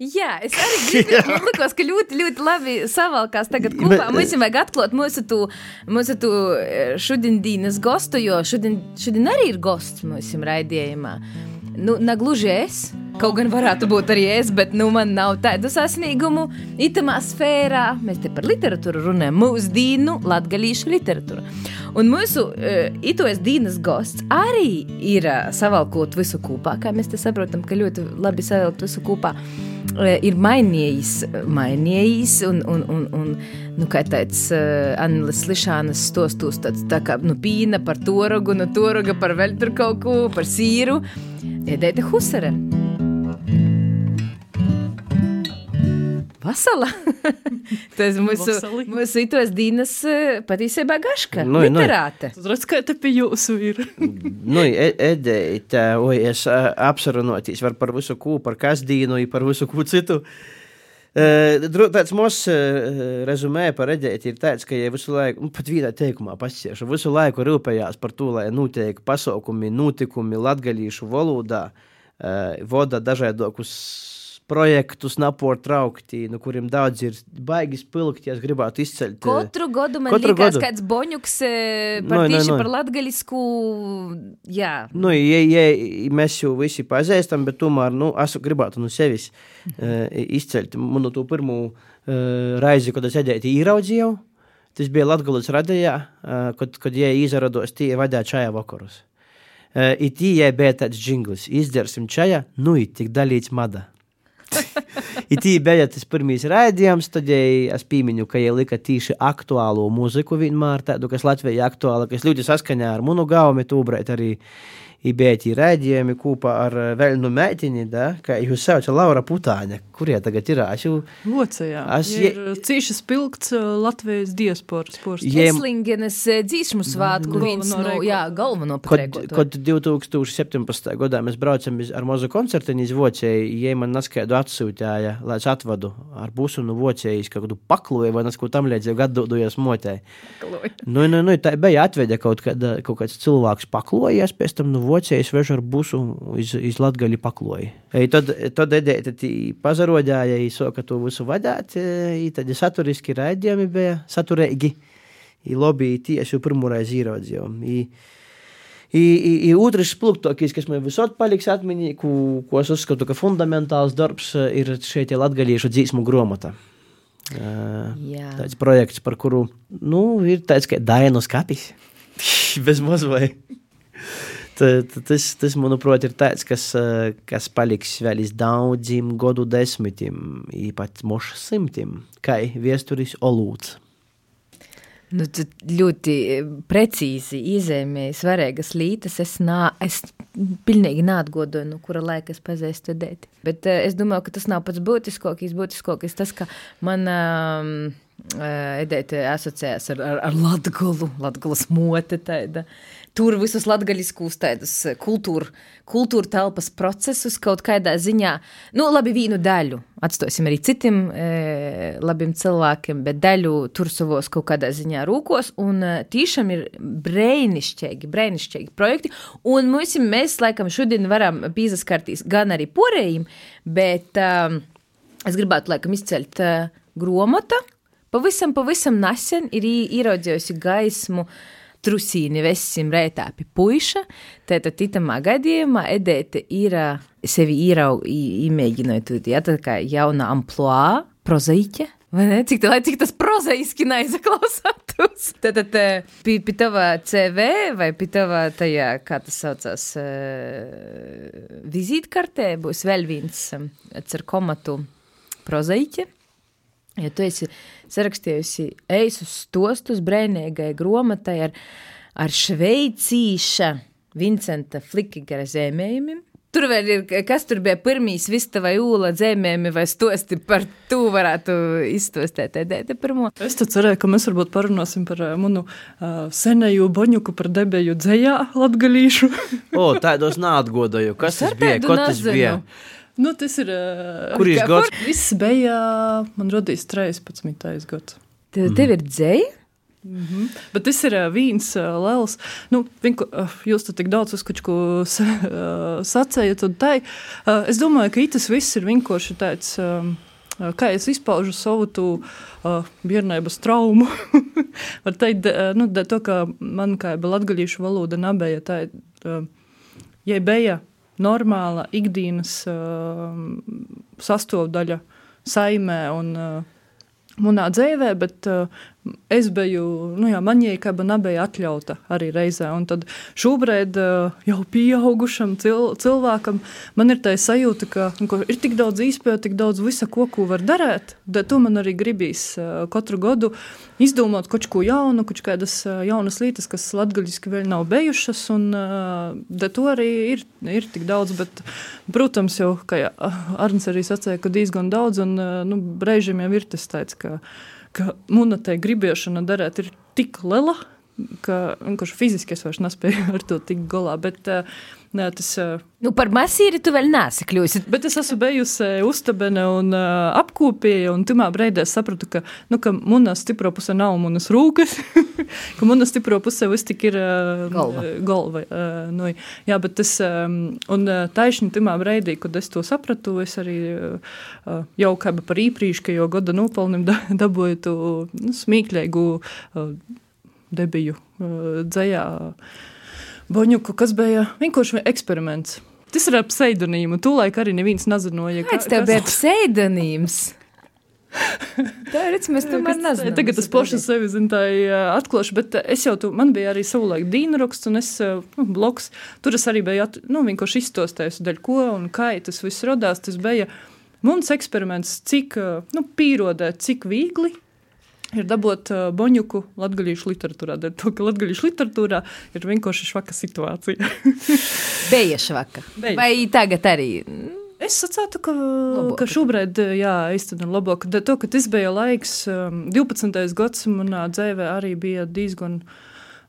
Jā, es arī gribu. [LAUGHS] Man liekas, ka ļoti, ļoti labi savalkās tagad kopā. Mums vajag atklāt mūsu tu, mūsu tu eh, šodienas gostu, jo šodien, šodien arī ir gosts mūsu raidījumā. Nu, negluži es, kaut gan varētu būt arī es, bet nu, man nav tādu sasniegumu. Itamā sfērā mēs te par literatūru runājam, mūsu dīnu, latgalīšu literatūru. Un mūsu uh, itos dienas gosts arī ir uh, savalkot visu kopā, kā mēs te saprotam, ka ļoti labi savilkt visu kopā. Uh, ir mainījis, mainījis un, un, un, un nu, kā tāds uh, Annelis Lišānas stostos, tāds tā kā nu, pīna par torogu, no toroga par vēl tur kaut ko, par sīru. Edēta Husere. Vasala. [LAUGHS] Tas mūsu, mūsu itos dienas eh, patiesībā gaška. Nu, nu. Literāte. Tad redz, kā te pie jūsu ir. [LAUGHS] Nu, edēta, oi, es ā, apsarunotīs var par visu kū, par kasdīnu, i par visu kū citu. Tāds mūs uh, rezumē par edēti ir tāds, ka ja visu laiku, nu, pat vienā teikumā pasiešu, visu laiku rūpējās par to, lai notiek pasaukumi, notikumi latgalīšu valodā, voda dažādokus projektus napor traukti, no kuriem daudz ir baigi spilgti, ja gribētu izceļt. eh, Katru gadu man Katru liekas, gadu. kāds boņuks eh, Nu, par nu, tieši nu. par latgalisku, jā. Nu, ja, ja mēs jau visi pazīstam, bet tomēr nu, es gribētu no sevis uh, izceļt manu to pirmo uh, reizi, kad es sēdēju īraudzīju. Tas bija Latvijas radījā, uh, kad, kad jie izrados tie vadīja čaja vakarus. Uh, it tie bija tāds jinglis, izdzersim čaja, nu, it tik dalīts mada. [LAUGHS] I tī bija tas pirmais raidījums, tad ja es piemiņu, ka viņa lika tīši aktuālo mūziku vienmēr, tādu, kas Latvijā aktuāla, kas ļoti saskaņā ar munu gaumi, tūbrēt arī tī raidījumi kopā ar eh, Velnu meitini, da, kā jūs sauca Laura Putāņa, kurie tagad ir, es jau, Vocējā. Es Ir cīši spilgts ā, Latvijas diasporas ports. Je- Eslingenes eh, dzīšmu svātku viens no, rēkotāju. jā, galveno Kad, patrēkotāju. kad 2017. gadā mēs braucam ar mazu koncertiņu iz Vocēju, jie man naskaidu atsūtīja, lai es atvadu ar busu no Vocējas, kaut kādu pakloju vai nesko tam līdzi, gadu dojas motē. Nu, nu, nu, tā bija atveda kaut, kad, kaut kāds cilvēks paklojies, pēc tam no Vocijas vežu ar busu iz, iz Latgali pakloja. I tad, tad edēta pazarodāja, i soka to visu vadāt, i tad saturiski raidījumi bija saturīgi. I lobby tieši pirmoreiz īraudzījām. I, I, i, i otrs spilgtākais, kas man visot paliks atmiņā, ko, ko es uzskatu, ka fundamentāls darbs ir šeit latgaliešu dzīsmu gromata. Uh, Jā. tāds projekts, par kuru nu, ir tāds kā Dainas kapis. Bez mazliet. Tas, tas, manuprāt, ir tāds, kas, eh, kas paliks vēl iz daudziem gadu desmitiem, īpaši mošu simtiem, kā viesturis Olūts. Nu, ļoti precīzi izēmēji svarīgas lietas. Es, nā, es pilnīgi neatgodoju, no kura laika es pazīstu studēt. Bet uh, es domāju, ka tas nav pats būtiskākais. Būtiskākais tas, ka man um, Edēta asociējās ar, ar, ar Latgolu, Latgolas mote tāda. Tur visus latgaļiskus tādus kultūra, kultūra telpas procesus kaut kādā ziņā, nu, labi, vīnu daļu atstāsim arī citiem e, labiem cilvēkiem, bet daļu tur savos kaut kādā ziņā rūkos, un e, tiešām ir brēnišķīgi, brēnišķīgi projekti, un mums, mēs, laikam, šodien varam pīzaskartīs gan arī porējiem, bet um, es gribētu, laikam, izceļt uh, gromata, Pavisam, pavisam nesen ir ieraudzījusi gaismu trusīni vesim rētā pie puiša. Tātad itamā gadījumā Edēte ir sevi ierau, imēģinot, ja tā kā jauna amploā, prozaiķe. Vai ne? Cik, tā, cik tas prozaiski neizklausātos? [LAUGHS] Tad, tad pie, pie tava CV vai pie tava tajā, kā tas saucās, vizītkartē būs vēl viens ar komatu prozaiķe. Ja tu esi sarakstījusi eisus stostus brēnīgai gromatai ar, ar šveicīša Vincenta Flikigara zēmējumiem, Tur vēl ir, kas tur bija pirmīs vista vai ūla dzēmējumi vai stosti par to varētu izstostēt edēte pirmo. Es tad cerēju, ka mēs varbūt parunāsim par uh, manu uh, senēju boņuku par debeju dzējā latgalīšu. [LAUGHS] o, tādos neatgodoju. Kas tas bija? Ko tas bija? Nu, tas ir. Uh, Kurš gads? Viss bija, man radīs 13. gads. Tev, tev ir dzēja? Mm -hmm. Bet tas ir uh, viens uh, liels. Nu, vinku, jūs tur tik daudz uzskačku uh, sacējat, un. Uh, es domāju, ka tas viss ir vienkārši tāds. Um, Kā es izpaužu savu tu, uh, bērnības traumu? [LAUGHS] Var teikt, uh, nu, to, ka man kā bija latgaļīšu valoda nebija tā, uh, ja bija normāla ikdienas uh, sastāvdaļa saimē un uh, manā dzīvē, bet uh, es biju, nu jā, man jēkaba nebija atļauta arī reizē. Un tad šobrīd uh, jau pieaugušam cil cilvēkam man ir tā sajūta, ka nu, ir tik daudz īspēju, tik daudz visa, ko, ko var darīt. Bet to man arī gribīs uh, katru gadu izdomāt kaut ko jaunu, kaut kādas uh, jaunas lietas, kas latgaļiski vēl nav bijušas. Un uh, to arī ir, ir tik daudz, bet, protams, jau, kā Arns arī sacīja, ka diezgan daudz, un uh, nu, brīžiem jau ir tas tāds, ka ka monētai gribēšana darīt ir tik liela, ka vienkārši fiziski es vairs nespēju [LAUGHS] ar to tikt galā. Bet, uh, Nē, tas, nu, par masīri tu vēl nesi kļuvusi. Bet es esmu bijusi uztabene un uh, apkopēja, un timā breidē sapratu, ka, nu, ka mana stipro puse nav manas rūkas, [LAUGHS] ka mana stipro puse viss tik ir uh, galva. galva uh, nu, jā, bet tas, um, un taišņi timā breidī, kad es to sapratu, es arī uh, jau kā par īprīškajo gada nopelnim da, [LAUGHS] dabūju tu nu, smīkļēgu uh, debiju uh, dzējā. Uh, Boņuku, kas bija vienkārši eksperiments. Tas ir ar pseidonīmu. Tūlēk arī neviens nezināja, kāds tev bija pseidonīms. Tā ir redzama, mēs tomēr nezinām. Tagad es pašu sevi zinu, tā atklāšu, bet es jau tu, man bija arī savulaik dīna raksts un es, nu, bloks, tur es arī biju, at, nu, vienkārši izstostējis, daļ ko un kā tas viss rodās, tas bija mums eksperiments, cik, nu, pīrodēt, cik viegli ir dabūt boņuku latgaļīšu literatūrā. Dēļ to, ka latgaļīšu literatūrā ir vienkārši švaka situācija. [LAUGHS] Bija švaka. Beja. Vai tagad arī? Es saprotu, ka, labāk. ka šobrīd, jā, īstenībā labāk. To, ka tas bija laiks, um, 12. gads manā dzīvē arī bija diezgan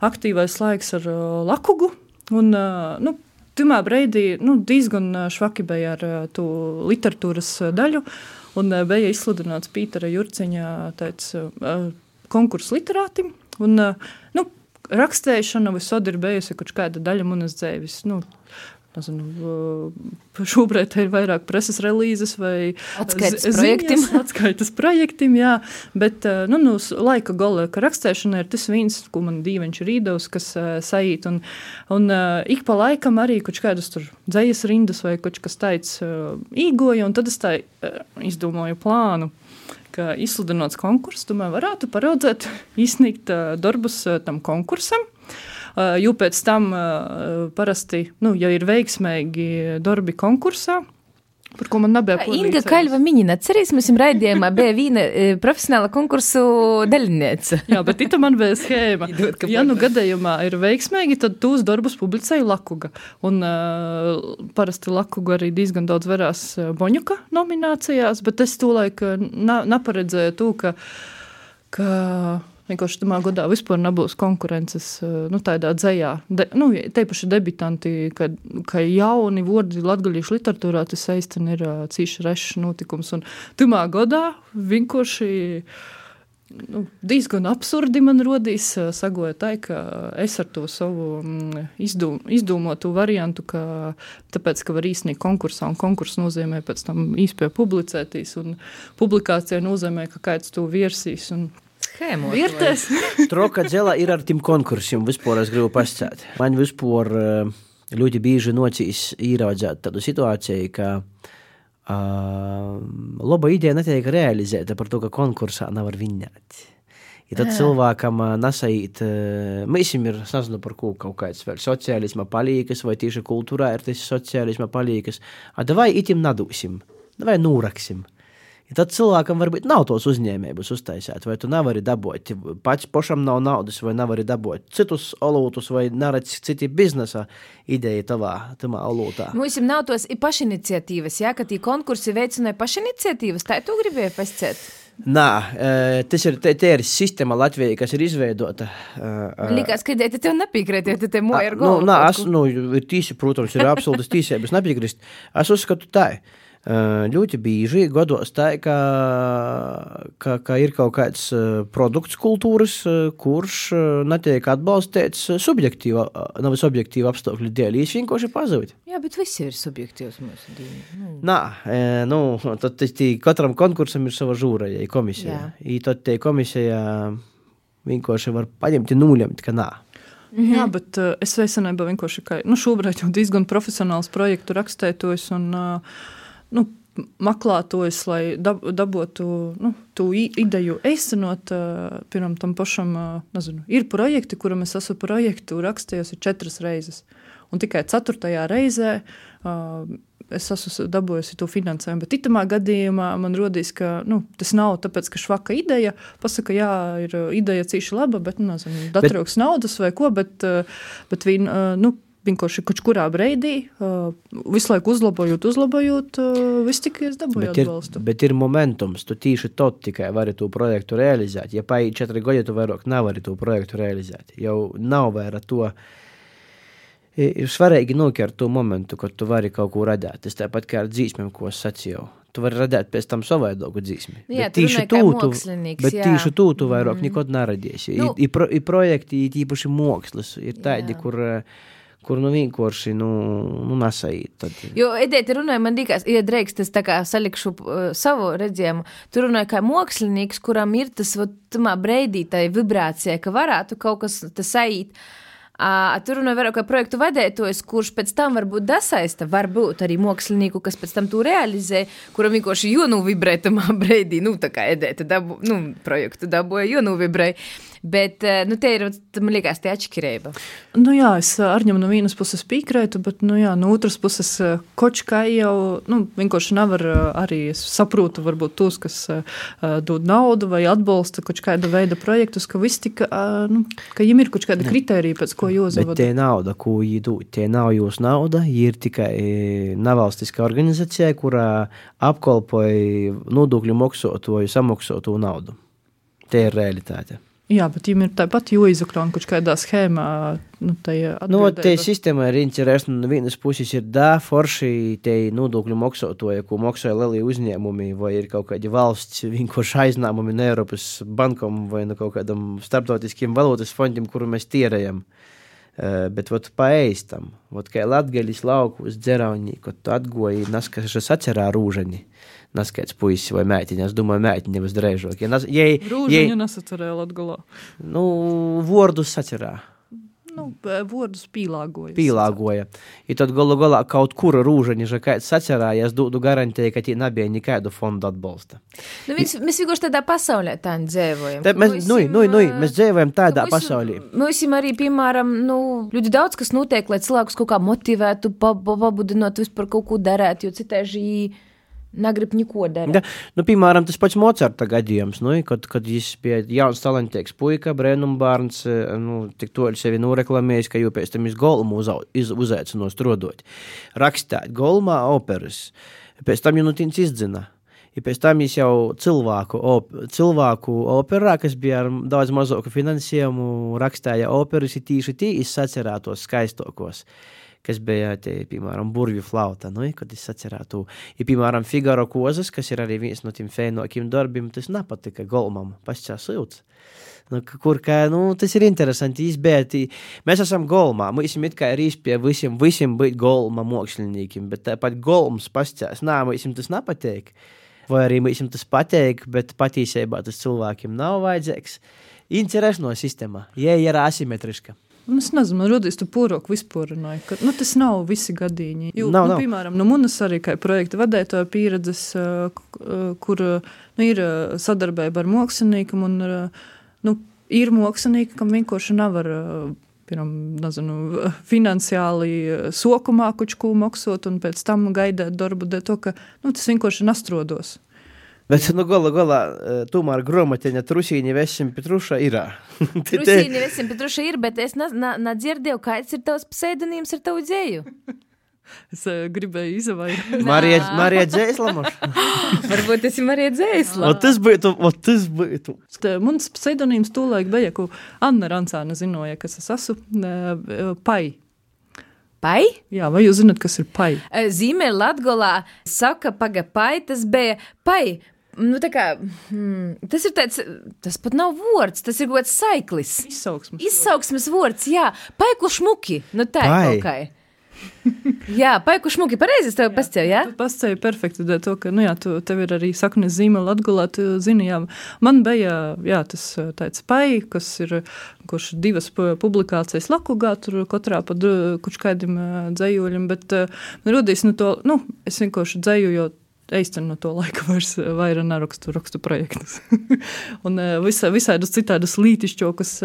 aktīvais laiks ar lakugu. Un, nu, Timā brīdī nu, diezgan švaki bija ar to literatūras daļu. Uh, Un uh, bija izsludināts Pītera Jurciņa tāds, uh, konkurss literātim. Un, nu, rakstēšana visur ir bijusi kaut kāda daļa manas dzīves. Nu, Nezinu, šobrīd ir vairāk preses relīzes vai atskaites projektiem. Atskaites projektiem, jā, bet nu, nu, laika gola, ka rakstēšana ir tas viens, ko man dīvains ir īdavs, kas uh, saīt, un, un uh, ik pa laikam arī kaut kādas tur dzējas rindas vai kaut kas tāds īgoja, un tad es tā izdomāju plānu ka izsludinot konkursu, tomēr varētu paraudzēt, [LAUGHS] izsniegt darbus tam konkursam. Uh, jo pēc tam uh, parasti, nu, ja ir veiksmīgi darbi konkursā, Par ko man nebija ko Inga Kaļva cerīs, mums ir raidījumā bija viena profesionāla konkursu dalībniece. Jā, bet tā man bija schēma. [LAUGHS] ja nu gadījumā ir veiksmīgi, tad tūs darbus publicēja Lakuga. Un uh, parasti Lakuga arī diezgan daudz verās Boņuka nominācijās, bet es tūlaik neparedzēju to, ka, ka Vienkārši tamā gadā vispār nebūs konkurences nu, tādā dzējā. De, nu, te paši debitanti, ka, ka jauni vārdi latgaļiešu literatūrā tas īstenībā ir cīši rešs notikums. Un tamā gadā vienkārši nu, diezgan absurdi man rodīs sagoja tā, ka es ar to savu izdom, izdomotu variantu, ka tāpēc, ka var īstenībā konkursā, un konkurss nozīmē pēc tam īspēja publicētīs, un publikācija nozīmē, ka kāds to virsīs. Un, schēmu. Virtes. Troka dzela ir ar tiem konkursiem, vispār es gribu pastāstīt. Man vispār ļoti bieži nocīs īraudzēt tādu situāciju, ka uh, laba ideja netiek realizēta par to, ka konkursā nevar viņēt. Ja tad cilvēkam nesait, mēs ir, nezinu, par ko kaut kāds vēl sociālisma palīgas, vai tieši kultūrā ir tas sociālisma palīgas, a davai itim nadūsim, davai nūraksim. Ja tad cilvēkam varbūt nav tos uzņēmējus uztaisīt, vai tu nevari dabūt, pats pašam nav naudas, vai nevari dabūt citus olūtus, vai neredz citi biznesa ideja tavā, olūtā. Mums nav tos pašiniciatīvas, jā, ka tī konkursi veicināja pašiniciatīvas, tā tu gribēji pasciet? Nā, tas ir, te, te ir sistēma Latvijai, kas ir izveidota. Likās, ka te tev nepiekrīt, ja te moja ir galva. Nu, nā, es, nu, ir tīsi, protams, ir absolūtas tīsības [LAUGHS] nepiekrist. Es uzskatu tā. Ļoti bieži gados tā, ka, ka, ka ir kaut kāds produkts kultūras, kurš netiek atbalstīts subjektīva, nevis objektīva apstākļu dēļ. Viņš vienkārši pazūd. Jā, bet viss ir subjektīvs mūsu dzīvē. Nu. Nā, nu, tad katram konkursam ir sava žūra, ja komisija. I tad tie komisija vienkārši var paņemt un nulemt, ka nā. Mm -hmm. Jā, bet uh, es veicinājumā vienkārši, ka nu, šobrīd jau diezgan profesionāls projektu rakstētojs un uh, nu, meklētājs, lai dab, dabūtu nu, to ideju īstenot. Pirmam tam pašam, nezinu, ir projekti, kuram es esmu projektu rakstījusi četras reizes. Un tikai ceturtajā reizē uh, es esmu dabūjusi to finansējumu. Bet itamā gadījumā man rodīs, ka nu, tas nav tāpēc, ka švaka ideja. Pasaka, jā, ir ideja cīši laba, bet, nu, nezinu, datrūks naudas vai ko, bet, bet viņi, nu, vienkārši kaut kurā brīdī, uh, visu laiku uzlabojot, uzlabojot, uh, viss tikai es dabūju bet atbalstu. Ir, bet ir momentums, tu tīši tot tikai vari to projektu realizēt. Ja paiet četri gadi, tu vairāk nevari to projektu realizēt. Jau nav vairāk to. Ir svarīgi nokļūt to momentu, kad tu vari kaut ko radīt. Tas tāpat kā ar dzīsmēm, ko es sacīju. Tu vari radīt pēc tam savādāku dzīsmi. Jā, bet tieši tu, tu, bet tieši tu, tu vairāk mm. nekad neradīsi. Nu, ir, ir projekti, ir īpaši mākslas, ir tādi, jā. kur uh, kur nu vienkārši nu, nu nesait. Tad... Jo, Edēta runāja, man liekas, ja drīkst, es tā kā salikšu uh, savu redzējumu, tu runāji kā mākslinieks, kuram ir tas, vat, tamā breidī, tai vibrācija, ka varētu kaut kas tas sait. Uh, tur runāja vairāk kā projektu vadītājs, kurš pēc tam varbūt dasaista, varbūt arī mākslinieku, kas pēc tam to realizē, kuram vienkārši jo nu vibrē tamā [LAUGHS] breidī, nu tā kā Edēta dabu, nu, projektu dabūja, jo nu vibrē. Bet, eh, nu, te ir, man liekas, tie atšķirība. Nu, jā, es eh, ar ņemu no vienas puses piekrītu, bet, nu, jā, no otras puses, eh, kočkai jau, nu, vienkārši nevar arī, es saprotu, varbūt tos, kas dod naudu vai atbalsta kaut kāda veida projektus, ka viss tika, nu, ka viņiem ir kaut kāda kritērija, pēc ko. Bet tie nauda, ko viņi dod, tie nav jūsu nauda, ir tikai nevalstiska organizācija, kurā apkalpoja nodokļu maksātoju samaksāto naudu. Tie ir realitāte. Jā, bet viņam ir tāpat jāizakron kaut kādā schēmā. Nu, nu, te sistēma ir interesanta. No vienas puses ir da forši te nodokļu maksātoja, ko maksāja lielie uzņēmumi, vai ir kaut kādi valsts vienkārši aiznāmumi no Eiropas bankam vai no kaut kādam starptautiskiem valodas fondiem, kuru mēs tierējam. Uh, bet vat paēstam, vat kā latgaļis lauku uz dzeraunī, kad tu atgoji naskašas atcerā rūžani. Naskaits puisis vai mētiņa. Es domāju, mētiņa būs drēžāk. Ja, nas, Rūžiņu ja, nesacerēja Latgalā. Nu, vārdus sacerā. Nu, vārdus pīlāgoja. Pīlāgoja. Ja tad galu galā kaut kur rūžaņa, ja kāds sacerāja, es dodu garantēju, ka tie nebija nekādu fondu atbalsta. Nu, mēs, mēs vienkārši tādā pasaulē tā dzīvojam. Tā, mēs, nu, nu, nu, mēs dzīvojam tādā mums, pasaulē. Mums arī, piemēram, nu, ļoti daudz kas notiek, lai cilvēkus kaut kā motivētu, pabudinot vispār kaut ko darēt, jo citāži negrib neko darīt. Ja, nu, piemēram, tas pats Mocarta gadījums, nu, kad, kad viņš bija jauns talantīgs puika, brēnum bērns, eh, nu, tik toļi sevi noreklamējis, ka jau pēc tam iz golmu uzaicinot strodot. Rakstāt golmā operas, pēc tam jau nu tīns izdzina. Ja pēc tam viņš jau cilvēku, op, cilvēku operā, kas bija ar daudz mazāku finansējumu, rakstīja operas, ir tīši tī izsacerētos skaistokos kas bija, te, piemēram, burvju flauta, nu, kad es atcerētu, ja, piemēram, Figaro kozas, kas ir arī viens no tiem fēnokiem darbiem, tas nepatika Golmam, pašā silts. Nu, kur, kā, nu, tas ir interesanti izbērt. Mēs esam golmā, mēs esam it kā rīz pie visiem, visiem būt golma māksliniekiem, bet tāpat golms pastāstās, nā, mēs tas nepateik. Vai arī mēs tas pateik, bet patiesībā tas cilvēkiem nav vajadzīgs. Interesanti no sistēma, ja ir asimetriska. Un es nezinu, man rodas tā pūroka vispārināja, ka nu, tas nav visi gadījumi. Jo, nav, nu, nav. Piemēram, no manas arī kā projekta vadītāja pieredzes, kur nu, ir sadarbība ar mākslinieku, un nu, ir mākslinieki, kam vienkārši nevar. Piemēram, nezinu, finansiāli soku mākuču maksāt, un pēc tam gaidīt darbu, dēļ to, ka nu, tas vienkārši nastrodos. Bet, nu, gala galā, tomēr grāmatiņa trusīņa vesim Petruša ir. trusīņa vesim Petruša ir, bet es nedzirdēju, kāds ir tavs pseidonīms ar tavu dzēju. Es uh, gribēju izvairīties. Marija, Marija Dzēslama. Varbūt tas ir Marija Dzēslama. Tas būtu, tas būtu. Mans pseidonīms tūlaik bija, ko Anna Rancāna zinoja, kas es esmu uh, pai. Pai? Jā, vai jūs zināt, kas ir pai? Zīmē Latgolā saka, paga pai, tas bija pai. Nu, kā, hmm, tas ir tāds, tas pat nav vārds, tas ir kaut kāds saiklis. Izsauksmes. Izsauksmes vārds, jā, paiku šmuki. Nu, tā ir kaut kā. jā, paiku šmuki, pareizi es tev pastāju, jā? Pastāju perfekti, dēļ to, ka, nu jā, tu, tev ir arī saknes zīme Latgulā, tu zini, jā, man bija, jā, tas tāds pai, kas ir, kurš divas publikācijas Lakugā, tur katrā pa kurš kaidim dzējuļam, bet man rodīs, nu, to, nu, es vienkārši dzēju, jo īstenībā no to laika [LAUGHS] vairs vairāk nerakstu rakstu projektus. [LAUGHS] un visā, visādus citādus lītišķokus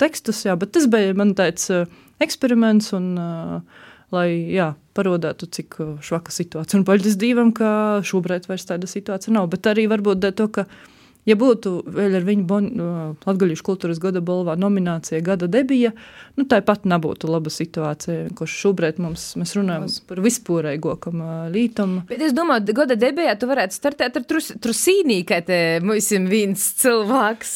tekstus, jā, bet tas bija man tāds eksperiments un lai, jā, parodētu, cik švaka situācija. Un paļģis dīvam, ka šobrīd vairs tāda situācija nav, bet arī varbūt dēļ to, ka Ja būtu vēl ar viņu bon, Latvijas kultūras gada balvā nominācija gada debija, nu, tāpat nebūtu laba situācija. Kurš šobrīd mums, mēs runājam Uz. par vispārējām lītam. Bet es domāju, gada debijā tu varētu startēt ar trus, trusīnī, ka te mums ir viens cilvēks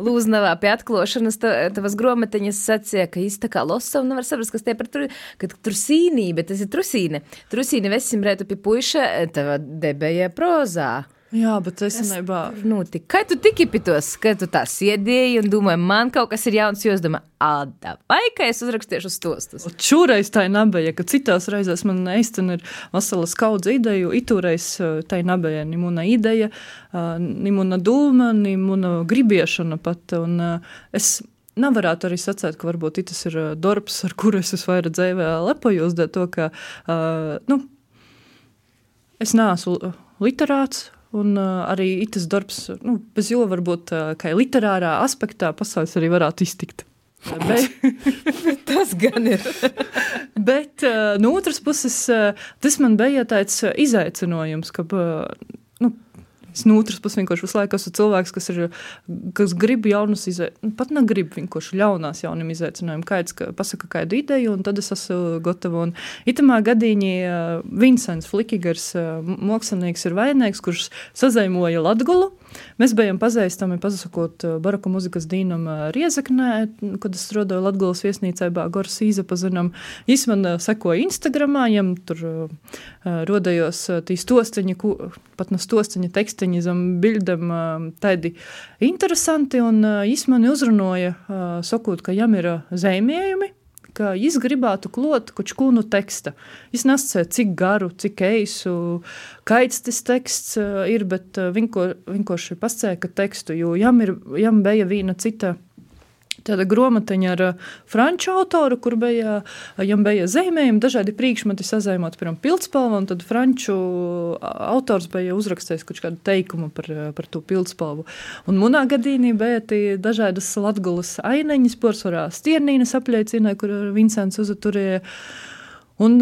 lūznavā pie atklāšanas tavas gromatiņas sacīja, ka īsti tā kā losa un nevar saprast, kas tie par tru, ka trusīnī, bet tas ir trusīne. Trusīne vesim rētu pie puiša tava debija prozā. Jā, bet es nezinu, notika. Kā tu tiki pitos, ka tu tā sēdēji un domāji, man kaut kas ir jauns, jo es domāju, ah, vai kā es uzrakstīšu stostus. Šoreiz tā nebija, ka citās reizēs man īstenībā ir vesela skaudza ideja, itūreiz tā nebija ni mana ideja, ni mana doma, ni mana gribiešana pat. Un es nevarētu arī sacīt, ka varbūt tas ir darbs, ar kuru es vairāk dzīvē lepojos, dēļ to, ka, nu, es neesmu literāts, Un uh, arī tas darbs, nu, bez jo varbūt uh, kā literārā aspektā pasaules arī varētu iztikt. [LAUGHS] Bet, tas gan ir. [LAUGHS] bet uh, no otras puses, uh, tas man bija tāds izaicinājums, ka uh, Es no otras puses vienkārši visu laiku esmu cilvēks, kas, ir, kas grib jaunus izaicinājumus, pat negrib vienkārši ļaunās jauniem izaicinājumiem. Kāds ka pasaka kādu ideju, un tad es esmu gatava. Un itamā gadījumā uh, Vincents Flikigers, uh, mākslinieks, ir vainīgs, kurš sazaimoja Latgulu, Mēs bijām pazīstami, pasakot, baroku muzikas dīnam Riezaknē, kad es strādāju Latgulas viesnīcā, Goras īzapazinam. Viņš man sekoja Instagramā, viņam tur rodējos tī stosteņi, pat no stosteņa teksteņi zem bildam tādi interesanti, un viņš mani uzrunoja, sakot, ka jam ir zēmējumi, ka es gribētu klot kaut kādu tekstu. Es nesacīju, cik garu, cik eisu, kaits tas teksts uh, ir, bet uh, vienkārši pasēka tekstu, jo jam, ir, jam bija viena cita tāda grāmatiņa ar uh, franču autoru, kur bija, uh, bija zīmējumi, dažādi priekšmeti sazīmēti, piemēram, pildspalvu, un tad franču uh, autors bija uzrakstījis kaut kādu teikumu par, par to pildspalvu. Un manā gadījumā bija dažādas latgulas aineņas, porcelāna stiernīnas apliecināja, kur Vincents uzturēja. Un,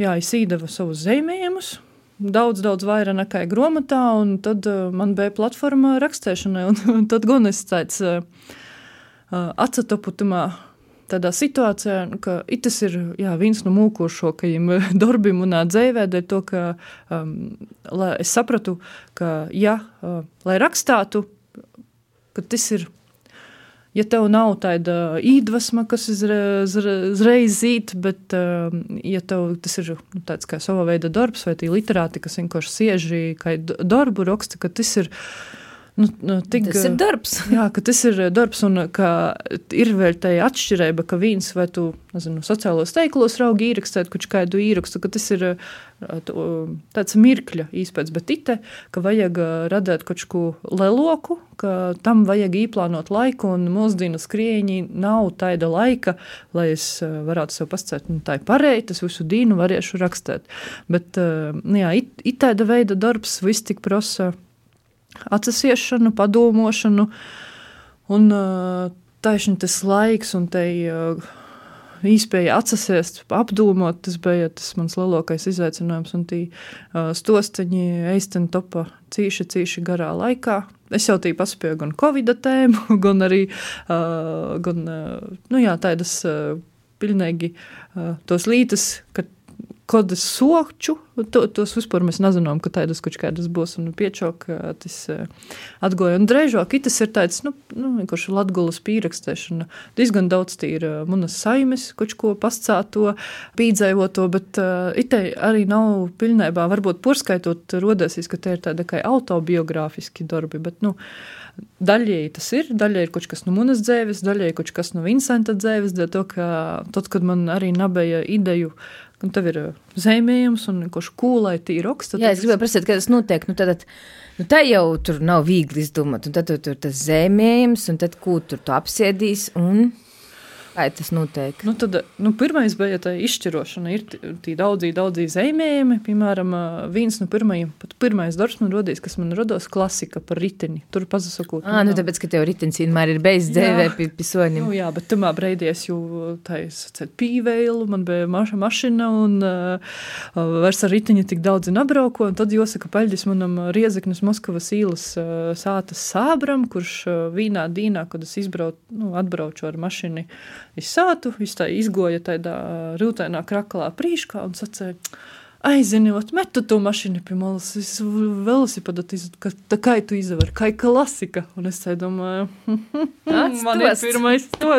jā, es īdevu savus zīmējumus, daudz, daudz vairāk nekā grāmatā, un tad man bija platforma rakstēšanai. Un, un tad gan es tāds atsatoputumā tādā situācijā, ka tas ir jā, viens no mūkošākajiem [LAUGHS] darbiem manā dzīvē, dēļ to, ka um, es sapratu, ka, ja, uh, lai rakstātu, ka tas ir, ja tev nav tāda īdvesma, kas uzreiz zīt, bet, um, ja tev tas ir nu, tāds kā sava veida darbs, vai tī literāti, kas vienkārši sieži kā darbu raksta, ka tas ir, uh, Nu, nu, tik, tas ir darbs. [LAUGHS] jā, ka tas ir darbs, un ka ir vēl tā atšķirība, ka viens vai tu nezinu, sociālos teiklos raugi ierakstīt kaut kādu īrakstu, ka tas ir tāds mirkļa īspēc, bet ite, ka vajag radīt kaut ko leloku, ka tam vajag īplānot laiku, un mūsdienu skrieņi nav tāda laika, lai es varētu sev pascēt, nu tā ir pareizi, tas visu dienu varēšu rakstīt. Bet, jā, it, it tāda veida darbs viss tik prasa atsasiešanu, padomošanu. Un taisni tas laiks un te īspēja atsasiest, apdomot, tas bija tas mans lielākais izaicinājums. Un tī stosteņi eisteni topa cīši, cīši garā laikā. Es jau tī paspēju gan Covid tēmu, gan arī gan, nu jā, tādas pilnīgi tos lītas, ka kad es soču, to, tos vispār mēs nezinām, ka tādas kaut kādas būs, un piečok, tas atgoja. Un drežāk, tas ir tāds, nu, nu vienkārši latgulas pīrakstēšana. Diezgan daudz tī ir manas saimes, kaut ko pascāto, pīdzēvoto, bet uh, itei arī nav pilnībā, varbūt porskaitot rodēsies, ka te ir tāda kā autobiogrāfiski darbi, bet, nu, Daļēji tas ir, daļēji ir kaut kas no manas dzīves, daļēji kaut kas no Vincenta dzīves, dēļ to, ka tad, kad man arī nebija ideju un tev ir uh, zemējums un kurš kūlai tī raksta. Jā, es gribēju prasīt, kā tas notiek. Nu, tad, nu, tā jau tur nav viegli izdomāt, un tad tur, tur tas zemējums, un tad ko tur tu apsiedīs, un Kā tas notiek? Nu, tad, nu, pirmais bija tā izšķirošana. Ir tie daudzi, daudzi zīmējumi. Piemēram, viens no pirmajiem, pat pirmais darbs man radīs, kas man radās klasika par riteni. Tur pazasakot. Ah, nu, tāpēc, ka tev ritens vienmēr ir beidzis dzēvē pisonim. Nu, jā, bet tamā breidī es jau tā es pīvēlu, man bija maša mašina un uh, vairs ar riteni tik daudz nabrauko. Un tad jāsaka paļģis manam Riezeknes Moskavas īlas uh, sātas sābram, kurš uh, vīnā dīnā, kad es izbraucu, nu, atbraucu ar mašini es sātu, viņš tā izgoja tādā rūtainā kraklā prīškā un sacēja, to mašīnu pie malas, es velosipēdu, ka tā kā tu izvar, kā klasika. Un es tā domāju, man ir pirmais to.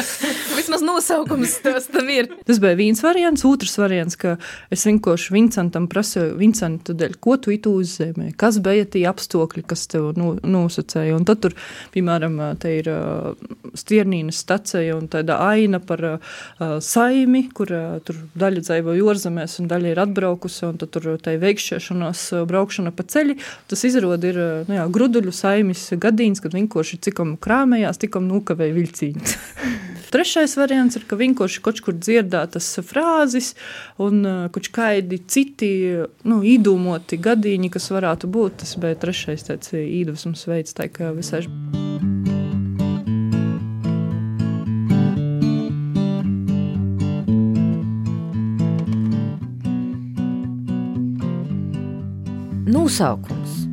[LAUGHS] Vismaz nosaukums tas tam ir. Tas bija viens variants, otrs variants, ka es vienkārši Vincentam prasīju, Vincent, dēļ, ko tu itu uzzēmē, kas bija tie apstākļi, kas tev nosacēja. Un tad tur, piemēram, te ir stiernīnas stacija un tāda aina par uh, saimi, kur uh, tur daļa dzīvo jūrzemēs un daļa ir atbildīga atbraukusi, un tur tai veikšķiešanās, braukšana pa ceļu. Tas izrāda ir nu jā, gruduļu saimis gadījums, kad vienkārši cikam krāmējās, tikam nukavēja vilciņu. [LAUGHS] Trešais variants ir, ka vienkārši kaut kur dzirdētas frāzes un kaut kādi citi nu, īdomoti gadījumi, kas varētu būt. Tas bija trešais tāds īdvesmas veids, tā kā visai. Nosaukums.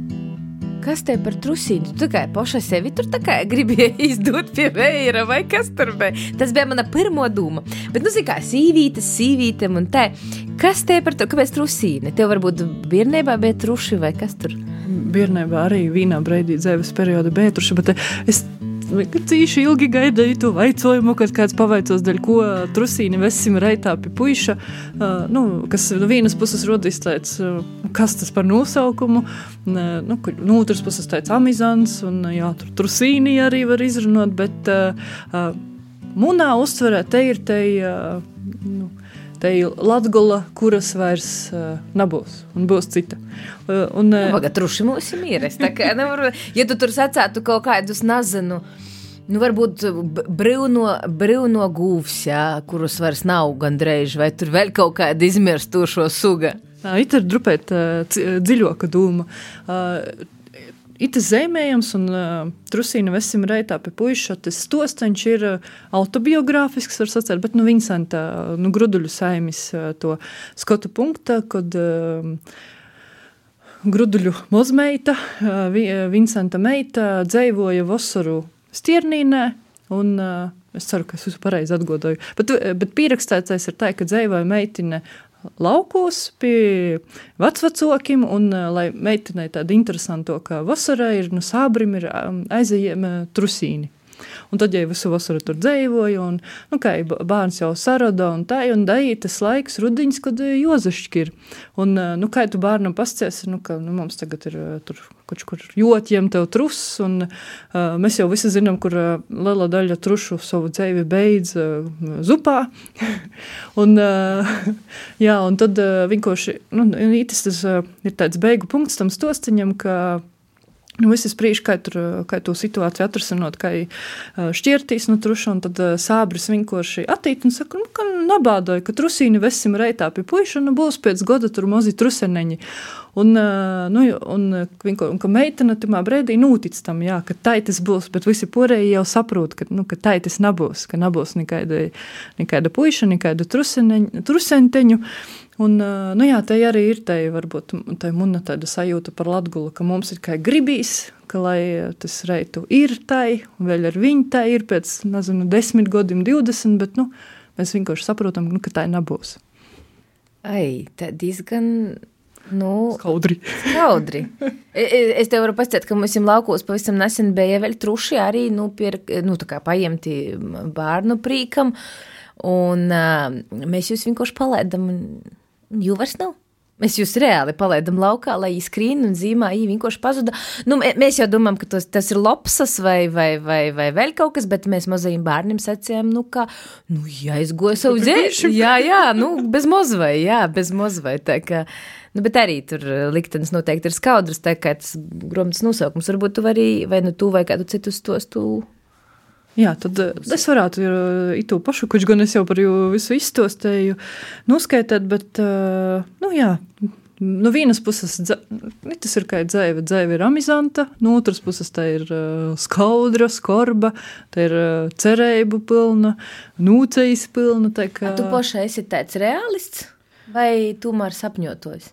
Kas te par trusīnu? Tu tikai paša sevi tur gribēji [LAUGHS] izdot pie vēja, vai kas tur bija? Tas bija mana pirmā doma. Bet, nu, kā sīvītes, sīvītēm un tā. Kas te par to? Kāpēc trusīne? Tev varbūt bērnībā bija truši vai kas tur? bērnībā arī vīnā breidī dzīves perioda bētruša, bet es cīši ilgi gaidīju to vaicojumu, kad kāds pavaicos, daļ ko trusīni vesim reitā pie puiša, nu, kas no vienas puses rodīs tāds, kas tas par nosaukumu, nu, no otras puses tāds amizants, un jā, tur trusīni arī var izrunāt, bet munā uztverē te ir te, nu, te ir Latgola, kuras vairs uh, nebūs, un būs cita. Uh, un, uh, Pagad, truši mūs ir mīres, tā kā, nevar, ja tu tur sacētu kaut kādus, nezinu, Nu, varbūt brīvno, brīvno gūvs, jā, kurus vairs nav gandrīz, vai tur vēl kaut kāda izmirstošo suga. It ir drupēt dziļāka doma. It zemējams, un uh, trusīna vesim reitā pie puiša. Tas stosteņš ir uh, autobiogrāfisks, var sacēt, bet nu Vincenta, nu Gruduļu saimis uh, to skota punkta, kad uh, Gruduļu mozmeita, uh, Vincenta meita dzēvoja Vosaru Stiernīnē, un uh, es ceru, ka es visu pareizi atgodoju. Bet, bet pierakstītais ir tā, ka dzēvoja meitine laukos pie vecvecākiem, un lai meitenei tāda interesanta, ka vasarā ir no sābrim ir aizējiem trusīni. Un tad, ja visu vasaru tur dzīvoju, un nu, kā, bērns jau sarada, un tā ir tas laiks, rudiņš, kad jozašķi ir. Un, nu, kā tu bērnam pasties, nu, ka nu, mums tagad ir tur kaut kur jotiem tev truss, un uh, mēs jau visi zinām, kur uh, liela daļa trušu savu dzīvi beidz uh, zupā. [LAUGHS] un, uh, [LAUGHS] jā, un tad uh, vienkārši, nu, ītis tas uh, ir tāds beigu punkts tam stostiņam, ka Nu, es spriežu, kā, tur, kā to situāciju atrisināt, kā šķirtīs no truša, un tad sābris vienkārši attīt un saka, nu, ka nabādoju, ka trusīni vesim reitā pie puiša, un nu, būs pēc goda tur mazi truseneņi. Un, nu, un, un, un ka meitene tamā brīdī nūtic tam, jā, ka tai tas būs, bet visi porēji jau saprot, ka, nu, ka tai tas nebūs, ka nebūs nekāda, nekāda puiša, nekāda trusenteņu. Un, nu jā, tā arī ir tā, varbūt tā muna tāda sajūta par Latgulu, ka mums ir kā gribīs, ka lai tas reitu ir tai, un vēl ar viņu tai ir pēc, nezinu, desmit gadiem, divdesmit, bet, nu, mēs vienkārši saprotam, nu, ka tā nebūs. Ai, tā diezgan Nu, skaudri. skaudri. Es tev varu pastāstīt, ka mums laukos pavisam nesen bija vēl truši arī nu, pir, nu, paņemti bērnu prīkam. Un uh, mēs jūs vienkārši palaidām Jū vairs nav. Mēs jūs reāli palaidām laukā, lai izskrien un zīmē, viņa vienkārši pazuda. Nu, mēs jau domājam, ka tas, tas ir lopsas vai, vai, vai, vai vēl kaut kas, bet mēs mazajiem bērniem sacījām, nu, ka, nu, jā, izgoja savu dzīvi. Jā, jā, nu, bez mozvai, jā, bez mozvai. Kā, nu, bet arī tur liktenis noteikti ir skaudrs, tā kā tas gromtas nosaukums. Varbūt tu vari, vai nu tu vai kādu citu stostu Jā, tad eh, es varētu ir to pašu, kurš gan es jau par visu izstostēju, noskaitīt, bet, eh, nu jā, no vienas puses tas ir kā dzēve, dzēve ir amizanta, no otras puses tā ir uh, skaudra, skorba, tā ir uh, cerību pilna, nūcejas pilna. Tā kā... A tu pašai esi tāds realists vai tomēr sapņotos?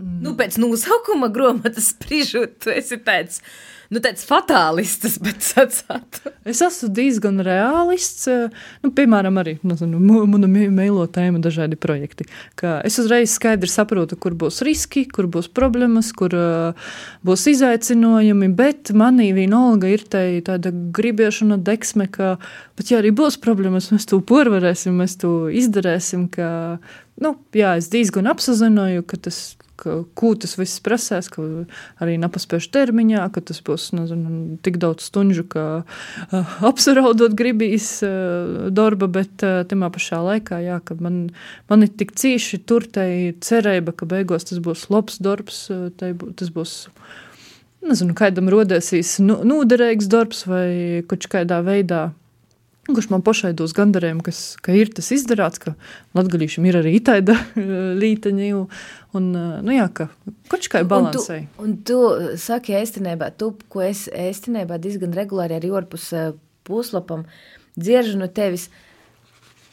Mm. Nu, pēc nosaukuma grāmatas spriežot, tu esi tāds nu, tāds fatālists, [LAUGHS] bet sacātu. Es esmu diezgan realists. Nu, piemēram, arī nezinu, mana mīļā tēma, dažādi projekti. Es uzreiz skaidri saprotu, kur būs riski, kur būs problēmas, kur uh, būs izaicinājumi, bet manī vienalga ir tā, tāda gribiešana, deksme, ka pat ja arī būs problēmas, mēs to porvarēsim, mēs to izdarēsim. Ka, nu, jā, es diezgan apzināju, ka tas ka kūtas viss prasēs, ka arī nepaspēšu termiņā, ka tas būs nezinu, tik daudz stundu, ka uh, apsaraudot gribīs uh, darba, bet uh, tajā pašā laikā, jā, ka man, man ir tik cīši tur tai cerība, ka beigās tas būs labs darbs, tai, tas būs. Nezinu, kādam rodēsīs nu, noderīgs darbs vai kaut kādā veidā kurš man pašai dos gandarījumu, ka ir tas izdarīts, ka latgadījušam ir arī itāda [LAUGHS] līteņa. Un, nu jā, ka kaut kā balansē. Un tu, un tu saki īstenībā, tu, ko es īstenībā diezgan regulāri arī orpus puslapam dzieržu no tevis.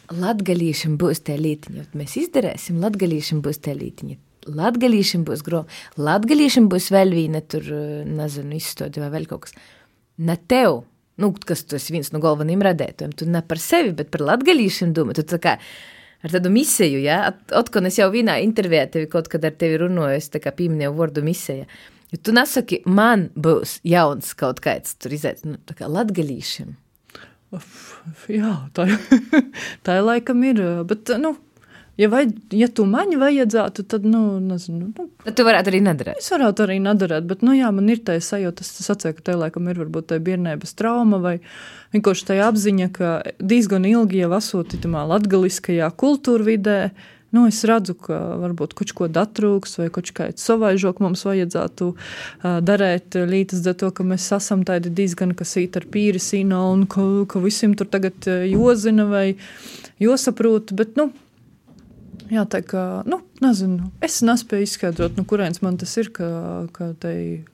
Latgalīšam būs tie lītiņi, mēs izdarīsim, latgalīšam būs tie lītiņi. Latgalīšam būs groma, latgalīšam būs vēl viena tur, nezinu, izstāde vai vēl kaut kas. Ne tev, nu, kas tu esi viens no galvenajiem radētājiem. Tu ne par sevi, bet par latgadījušiem domā. Tu tā kā ar tādu misiju, ja? Otkon es jau vienā intervijā tevi kaut kad ar tevi runāju, es tā kā pieminēju vārdu misija. Jo tu nesaki, man būs jauns kaut kāds tur iziet, nu, tā kā latgalīšiem. Jā, tā, [LAUGHS] tā laikam ir, bet, nu, ja, vai, ja tu man vajadzētu, tad, nu, nezinu. Nu, tad tu varētu arī nedarīt. Es varētu arī nedarīt, bet, nu, jā, man ir tā sajūta, es sacēju, ka te laikam ir varbūt tā bērnības trauma vai vienkārši tā apziņa, ka diezgan ilgi jau esot tamā latgaliskajā kultūrvidē, Nu, es redzu, ka varbūt kaut ko datrūks, vai kaut kādu savaižoku mums vajadzētu uh, darīt līdz to, ka mēs esam tādi diezgan, kas īt ar pīri sīnā un ka, ka visiem tur tagad jozina vai josaprot, bet, nu, Jā, tā kā, nu, nezinu, es nespēju izskaidrot, no kurienes man tas ir, ka, ka tai,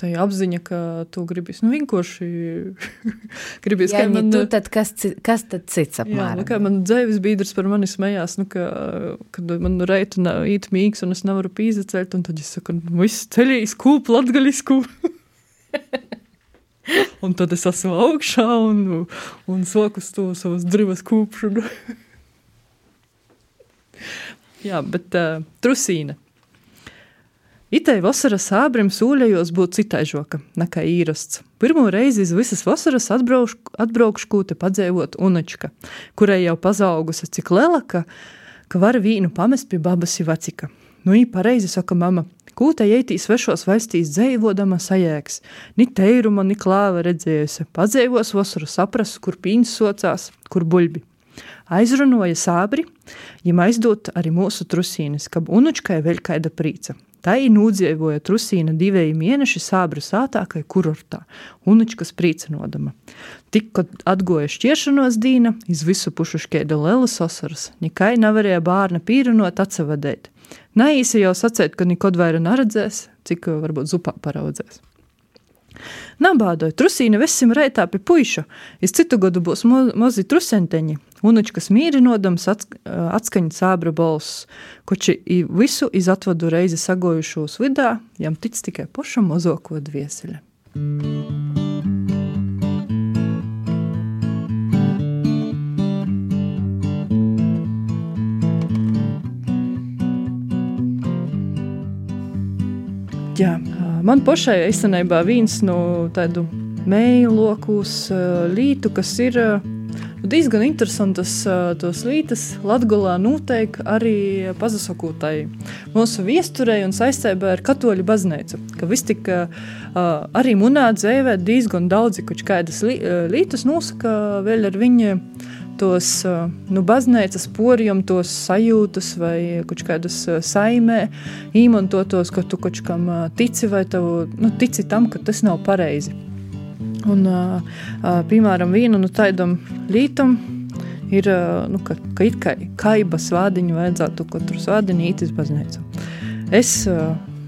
tai apziņa, ka tu gribi, nu, vienkārši [LAUGHS] gribi, ka man... Tu, tad kas, kas tad cits apmēram? Jā, nu, kā man dzēvis biedrs par mani smējās, nu, ka, kad man nu reita īt mīgs un es nevaru pīzacelt, un tad es saku, nu, viss ceļīs kūp latgaļisku. [LAUGHS] un tad es esmu augšā un, un soku to savas drivas kūpšanu. [LAUGHS] Jā, bet uh, trusīna. Itei vasaras sābrim sūļējos būt citai žoka, nekā īrasts. Pirmo reizi iz visas vasaras atbraukšu, atbraukšu kūte padzēvot unačka, kurai jau pazaugusi cik lela, ka, ka var vīnu pamest pie babas vecika. Nu, ī pareizi saka mama, kūte ietī svešos valstīs dzēvodama sajēgs, ni teiruma, ni klāva redzējusi, padzēvos vasaru sapras, kur pīns socās, kur buļbi aizrunoja sābri, jim aizdot arī mūsu trusīnes, kab unučkai vēl kaida prīca. Tā ir nūdzievoja trusīna divēji mēneši sābra sātākai kurortā, unučkas prīcenodama. Tik, kad atgoja šķiršanos dīna, iz visu pušu škeida lelas osaras, nikai nevarēja bārna pīrinot atsavadēt. Naīsi jau sacēt, ka nikod vaira neredzēs, cik varbūt zupā paraudzēs. Nabādoja trusīna vesim reitā pie puiša, iz citu godu būs mo, mozi trusenteņi, unučkas mīrinodams atskaņa sābra balss, koči visu iz atvadu reizi sagojušos vidā, jam tic tikai poša mozoko dvieseļa. Jā, man pašai īstenībā viens no tādu mēju lokus lītu, kas ir diezgan interesantas tos lītas Latgolā noteikti arī pazasakūtai mūsu viesturei un saistībā ar katoļu baznīcu, ka vis tik arī munā dzēvē diezgan daudzi kaut kādas lītas nosaka vēl ar viņu tos nu, baznīcas poriem, tos sajūtas vai kādas saimē, īmantotos, ka tu kaut kam tici vai tev, nu, tici tam, ka tas nav pareizi. Un, piemēram, viena no tādām lītām ir, nu, ka, ka it kā kaiba svādiņu vajadzētu katru svādiņu ītis baznīcu. Es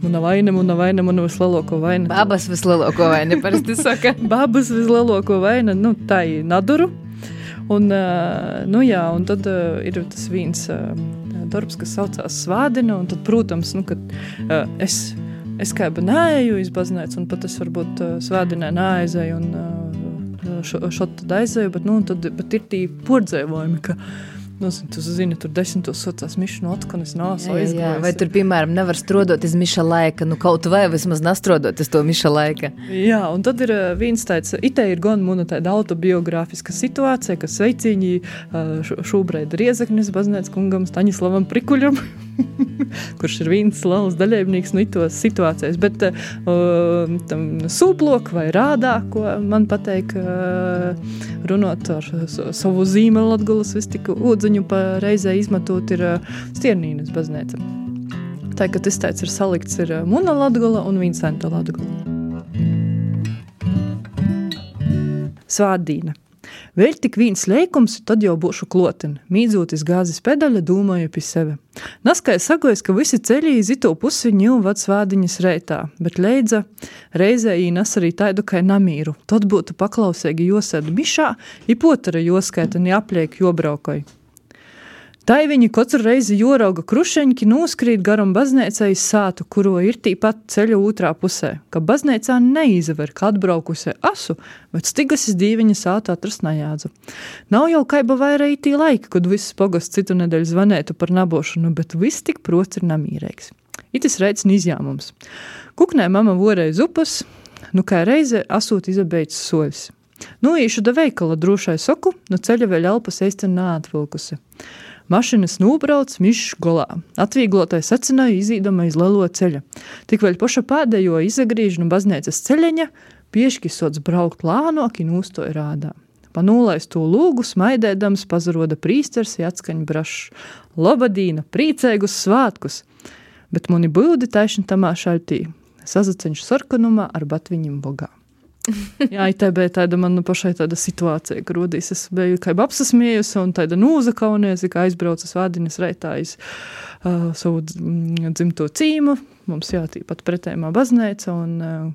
Mana vaina, mana vaina, mana vislielākā vaina. Babas vislielākā vaina, parasti saka. [LAUGHS] Babas vislielākā vaina, nu, tā ir naduru. Un, nu, jā, un tad ir tas viens darbs, kas saucās Svādina. Tad, protams, nu, kad, es, es kā jau nēju iz baznīcu, un pat es varbūt uh, Svādinē neaizēju un uh, šo, šo tad aizēju, bet, nu, tad, bet ir tī pordzēvojumi, ka Nu, tu zini, tur desmitos sacās mišu notu, ka es nāsu aizgājis. Vai tur, piemēram, nevar strodot iz miša laika, nu kaut vai vismaz nastrodot iz to miša laika. Jā, un tad ir viens tāds, itē ir gan muna tāda autobiogrāfiska situācija, ka sveiciņi šobrīd Riezaknis baznēts kungam Staņislavam Prikuļam, [LAUGHS] [LAUGHS] kurš ir viens liels daļēbnieks nu itos situācijas, bet uh, tam sūplok vai rādā, ko man pateik uh, runot ar savu zīmelu Latgulas vistiku ūdzi lūdziņu pa reizē izmantot ir Stiernīnas baznīca. Tā kā tas tāds ir salikts ir Muna Latgala un Vincenta Latgala. Svādīna. Vēl tik viens lēkums, tad jau būšu kloten. Mīdzoties gāzes pedaļa, domāju pie sevi. Naskai sagojas, ka visi ceļi iz ito pusi ņū vats vādiņas reitā, bet leidza reizē jī nas arī taidu kai namīru. Tad būtu paklausīgi josēdu mišā, i potara joskaita, ni apliek jobraukoju. Tā viņi katru reizi jorauga krušeņķi noskrīt garam baznīcai sātu, kuro ir tīpat ceļa otrā pusē, ka baznīcā neizver, ka atbraukusi asu, bet stigas izdīviņa sātu atrast nejādzu. Nav jau kaiba vairāk tī laika, kad viss pogosts citu nedēļu zvanētu par nabošanu, bet viss tik prots ir namīrēks. Itis reids izjāmums. Kuknē mama vorēja zupas, nu kā reize asūt izabeidzis soļs. Nu, īšu da veikala drošai soku, no ceļa vēl elpas eista nāatvilkusi. Mašīnas nobrauc mišs golā. Atvieglotais secināja izīdama iz lielo ceļa. Tik vēl poša pēdējo izagrīž no baznīcas ceļeņa, pieški sots braukt lānoki nūstoja rādā. Pa nūlais to lūgu smaidēdams pazaroda prīsters atskaņ brašs. Lobadīna, priecēgus svātkus! Bet mani būdi taišņi tamā šaltī. Sazaceņš sarkanumā ar batviņim bogā. Jā, bija tāda man pašai tāda situācija, ka rodīs es biju kā apsasmējusi un tāda nūza kauniesi, kā aizbraucu svādiņas reitājus uh, savu dzimto cīmu. Mums jā, tīpat pretējumā baznēca un uh,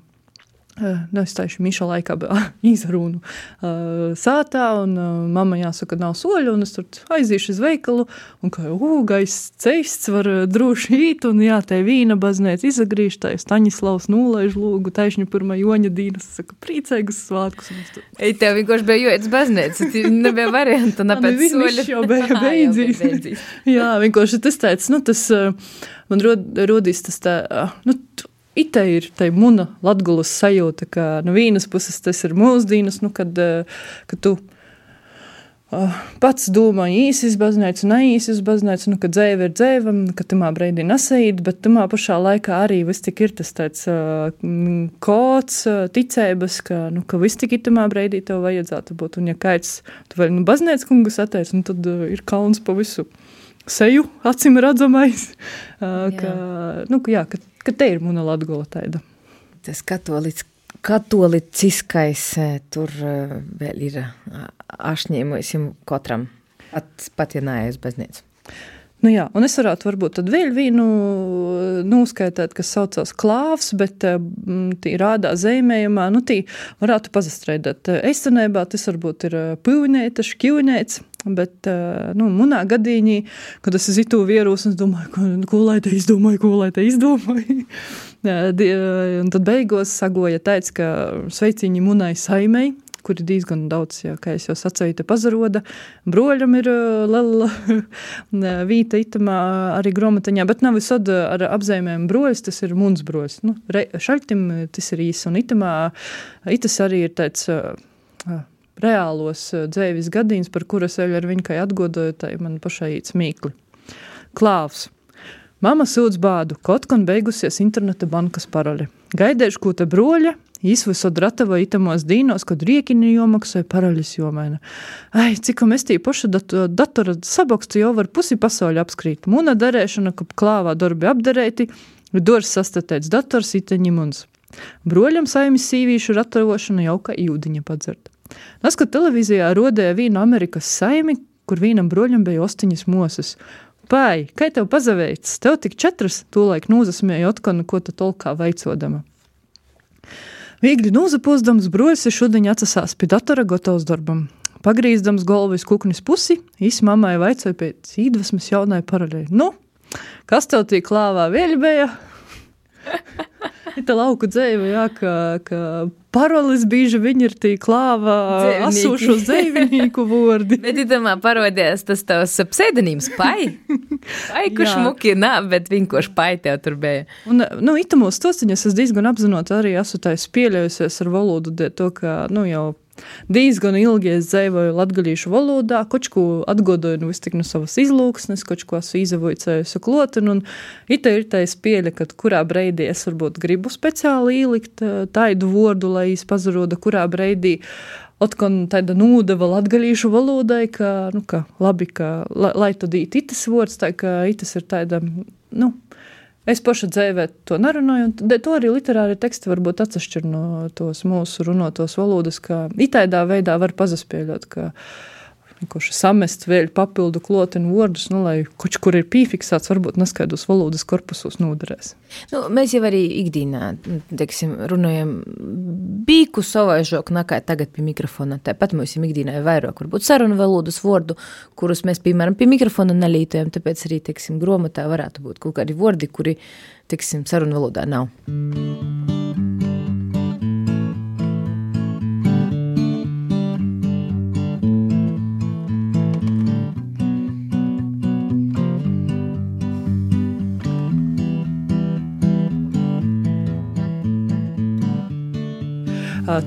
Nu, es taišu Miša laikā [LAUGHS] izrunu uh, sātā, un uh, mamma jāsaka, nav soļu, un es tur aizīšu uz veikalu, un kā gaiss ceists var droši īt, un jā, te vīna baznēc izagrīž, tā ir Staņislavs nulaiž lūgu, taišņu pirmā joņa dīnas, saka, priecēgus svātkus. Ei, tev vienkārši bija joets baznēc, nebija varianta, napēc soļu. jau bija [LAUGHS] beidzīs. jā, vienkārši tas tāds, nu, tas man rod, rodīs tas tā, nu, Ite ir tā mūna latgulas sajūta, ka no vienas puses tas ir mūsdienas, nu, kad, eh, kad tu uh, pats domā īsi baznīcu, neīsi baznīcu, nu, ka dzēve ir dzēva, ka tamā brīdī nesait, bet tamā pašā laikā arī viss tik ir tas tāds uh, kods, uh, ticības, ka, nu, ka viss tik ir tamā brīdī tev vajadzētu būt, un ja kāds, tu vēl, nu, baznīcu kungus atteic, nu, tad uh, ir kauns pa visu seju, acīm redzamais, [LAUGHS] ka, nu, jā, ka ka te ir latgola taida. Tas katolics, katoliciskais e, tur e, vēl ir ašņēmusim katram, pat ja nājas baznīcu. Nu jā, un es varētu varbūt vēl vienu noskaitīt, kas saucās klāvs, bet tī rādā zīmējumā, nu tī varētu pazastrēdēt. Eistenībā tas varbūt ir pīvnēta, šķivnēts, Bet, nu, manā gadījumā, kad es iztu vīrus, es domāju, ko, ko lai te izdomāju, ko lai te izdomāju. [LAUGHS] un tad beigās sagoja teica, ka sveiciņi munai saimei, kur ir diezgan daudz, jā, kā jau sacīju, te pazaroda. Broļam ir liela [LAUGHS] vīta itamā arī gromatiņā, bet nav visod ar apzīmēm broļs, tas ir muns broļs. Nu, re, šaļtim tas ir īs, un itamā, itas arī ir tāds reālos dzīves gadījums, par kuras vēl ar viņu kā atgodoju, tai man pašai īts mīkli. Klāvs. Mama sūdz bādu, kaut gan beigusies interneta bankas paroli. Gaidēšu, ko te broļa, izvisot ratavo itamos dīnos, kad riekini jomaksāja paraļas jomaina. Ai, cik mēs tī pašu datu, datora sabokstu jau var pusi pasauli apskrīt. Mūna darēšana, ka klāvā darbi apdarēti, dors sastatēts dators iteņi mums. Broļam saimis sīvīšu ratavošana jau kā jūdiņa padzert. Naska televīzijā rodēja vīnu Amerikas saimi, kur vīnam broļam bija ostiņas mosas. Pai, kā tev pazaveicis? Tev tik četras, tūlaik nūzasmēja otkonu, ko tu tolkā veicodama. Viegli nūzapūzdams broļs šodien atsasās pie datora gatavs darbam. Pagrīzdams galvu uz kuknis pusi, īsi mammai vaicāja pēc īdvesmas jaunai paralēļ. Nu, kas tev tī klāvā vēļbēja? [LAUGHS] [LAUGHS] Tā lauku dzīve, jā, ka, ka parolis bieži viņi ir tī klāva asūšu dzīvnieku vārdi. bet itamā parodies tas tavs pseidonīms pai. Pai, [LAUGHS] kurš muki, nā, bet vienkārši pai tev tur bija. Un, nu, itamos tosiņas es diezgan apzinot arī esmu tais pieļaujusies ar valodu, to, ka, nu, jau diezgan ilgi es dzīvoju latgaļīšu valodā, kočku atgodoju nu vistik no savas izlūksnes, kočku esmu izavojicējusi klotinu, ita ir tā spēle, kad kurā breidī es varbūt gribu speciāli ielikt eh, taidu vordu, lai es pazaroda, kurā breidī Otkon tāda nūdeva latgaļīšu valodai, ka, nu, ka labi, ka, lai, lai tad īt itas vārds, tā ka itas ir tāda, nu, Es paša dzīvē to nerunāju, un to arī literāri teksti varbūt atšķir no tos mūsu runotos valodas, ka itāļā veidā var pazaspēļot, ka vienkārši samest vēl papildu klotenu vārdus, nu, lai kaut kur ir piefiksēts, varbūt neskaidros valodas korpusos noderēs. Nu, mēs jau arī ikdienā, teiksim, runājam bīku savaižok nekā tagad pie mikrofona. Tāpat mums ir ikdienā vairāk, varbūt sarunu valodas vārdu, kurus mēs, piemēram, pie mikrofona nelītojam, tāpēc arī, teiksim, gromotā varētu būt kaut kādi vārdi, kuri, teiksim, sarunu valodā nav.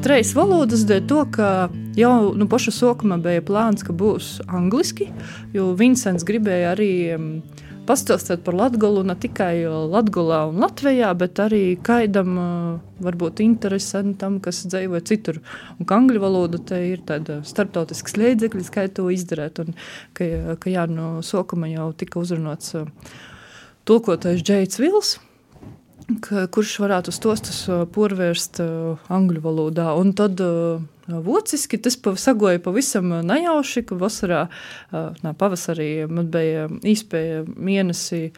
Trejas valodas dēļ to, ka jau nu, paša sākumā bija plāns, ka būs angliski, jo Vincents gribēja arī pastāstīt par Latviju ne tikai Latvijā un Latvijā, bet arī kaidam varbūt interesantam, kas dzīvo citur. Un ka angļu valoda te ir tāda starptautisks līdzeklis, kā to izdarīt. Un ka, ka jā, no sākuma jau tika uzrunāts tulkotais Džeits Vils kurš varētu stostus porvērst angļu valodā. Un tad Vociski tas sagoja pavisam nejauši, ka vasarā, nā, pavasarī man bija īspēja mēnesi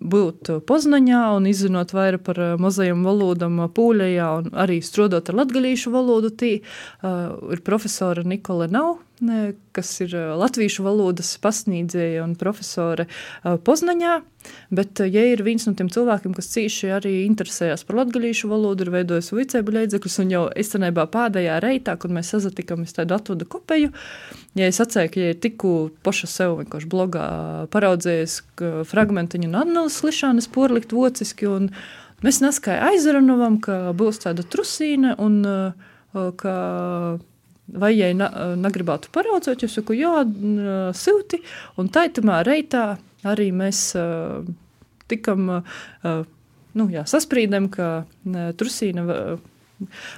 būt Poznaņā un izzinot vairāk par mazajām valodām Pūļajā un arī strodot ar latgalīšu valodu. Tī ir profesora Nikola Nav, kas ir latviešu valodas pasniedzēja un profesore Poznaņā. Bet, ja ir viens no tiem cilvēkiem, kas cīši arī interesējas par latgalīšu valodu, ir veidojis vicēbu līdzekļus, un jau esenībā pēdējā reitā, kad mēs sazatikāmies tādu atvodu kopeju, ja es atceru, ka ja tikko paša sev vienkārši blogā paraudzējis fragmentiņu un Annelis Lišānes porlikt vociski, un mēs neskai aizranovam, ka būs tāda trusīne, un ka vai ja negribētu paraudzēt, es saku, jā, silti, un taitumā reitā arī mēs uh, tikam uh, nu, jā, sasprīdam, ka uh, trusīna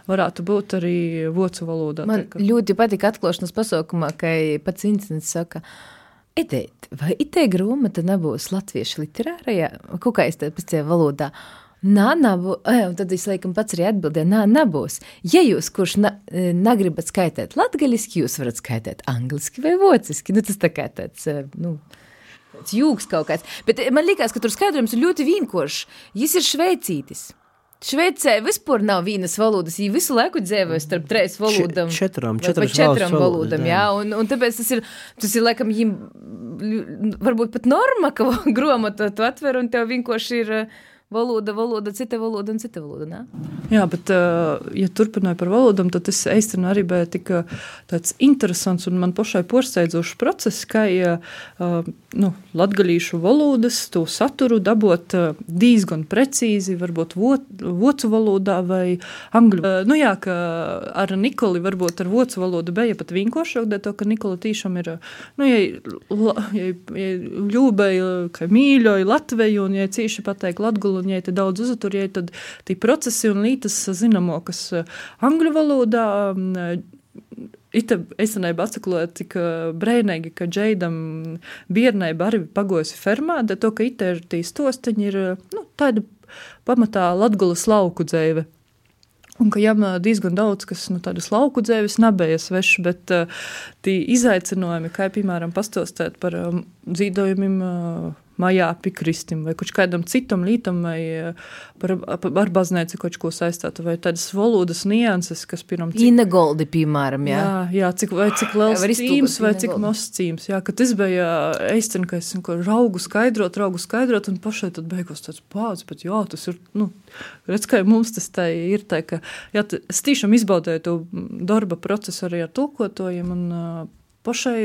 varētu būt arī vocu valodā. Man tā, ka... ļoti patika atklāšanas pasaukumā, ka pats incidents saka, Edēt, vai itē grāmata nebūs latviešu literārajā, kaut kā es te pēc valodā, Nā, nebūs. Un tad es laikam pats arī atbildēju, nā, nebūs. Ja jūs, kurš na, negribat skaitīt latgaļiski, jūs varat skaitīt angliski vai vociski. Nu, tas tā kā tāds, nu, jūgs kaut kāds. Bet man liekas, ka tur skaidrojums ir ļoti vienkāršs. Viņš ir šveicītis. Šveicē vispār nav vienas valodas. Viņa visu laiku dzīvoja starp trīs valodām. Četrām, četrām, četrām valodām. Jā, un, un tāpēc tas ir, tas ir laikam, viņam varbūt pat norma, ka [LAUGHS] grāmatu tu atver un tev vienkārši ir. Uh, valoda, valoda, cita valoda un cita valoda. Ne? Jā, bet, ja turpināju par valodām, tad tas īstenībā arī bija tik tāds interesants un man pašai porsteidzošs process, kā ja, nu, latgalīšu valodas to saturu dabot diezgan precīzi, varbūt vocu valodā vai angļu. Nu jā, ka ar Nikoli varbūt ar vocu valodu bija pat vienkāršāk, dēļ to, ka Nikola tiešām ir, nu, ja, ja, ja ļūbēja, ka mīļoja Latveju un ja cīši pateikt latgulu un ja te daudz uztur, ja tad tie procesi un lītas zināmo, kas eh, angļu valodā Ita esenība atsaklot, cik eh, brēnīgi, ka Džeidam biernība arī pagojusi fermā, da to, ka ita ir tī stostiņi ir, nu, tāda pamatā Latgulas lauku dzēve. Un ka jām diezgan daudz, kas nu, tādas lauku dzēves nebija svešs, bet uh, tie izaicinājumi, kā piemēram pastostēt par um, dzīvojumiem uh, mājā pikristim vai kaut kādam citam lītam vai eh, par, ar baznīcu kaut ko saistītu vai tādas valodas nianses, kas pirmam cik... Inegoldi, piemēram, jā. Jā, jā cik, vai cik liels cīms vai cik mazs cīms, jā, ka tas bija eistin, ka es ko raugu skaidrot, raugu skaidrot un pašai tad beigos tāds pāds, bet jā, tas ir, nu, redz, kā mums tas tā ir tā, ka, jā, es tiešām izbaudēju to darba procesu arī ar tulkotojiem un pašai,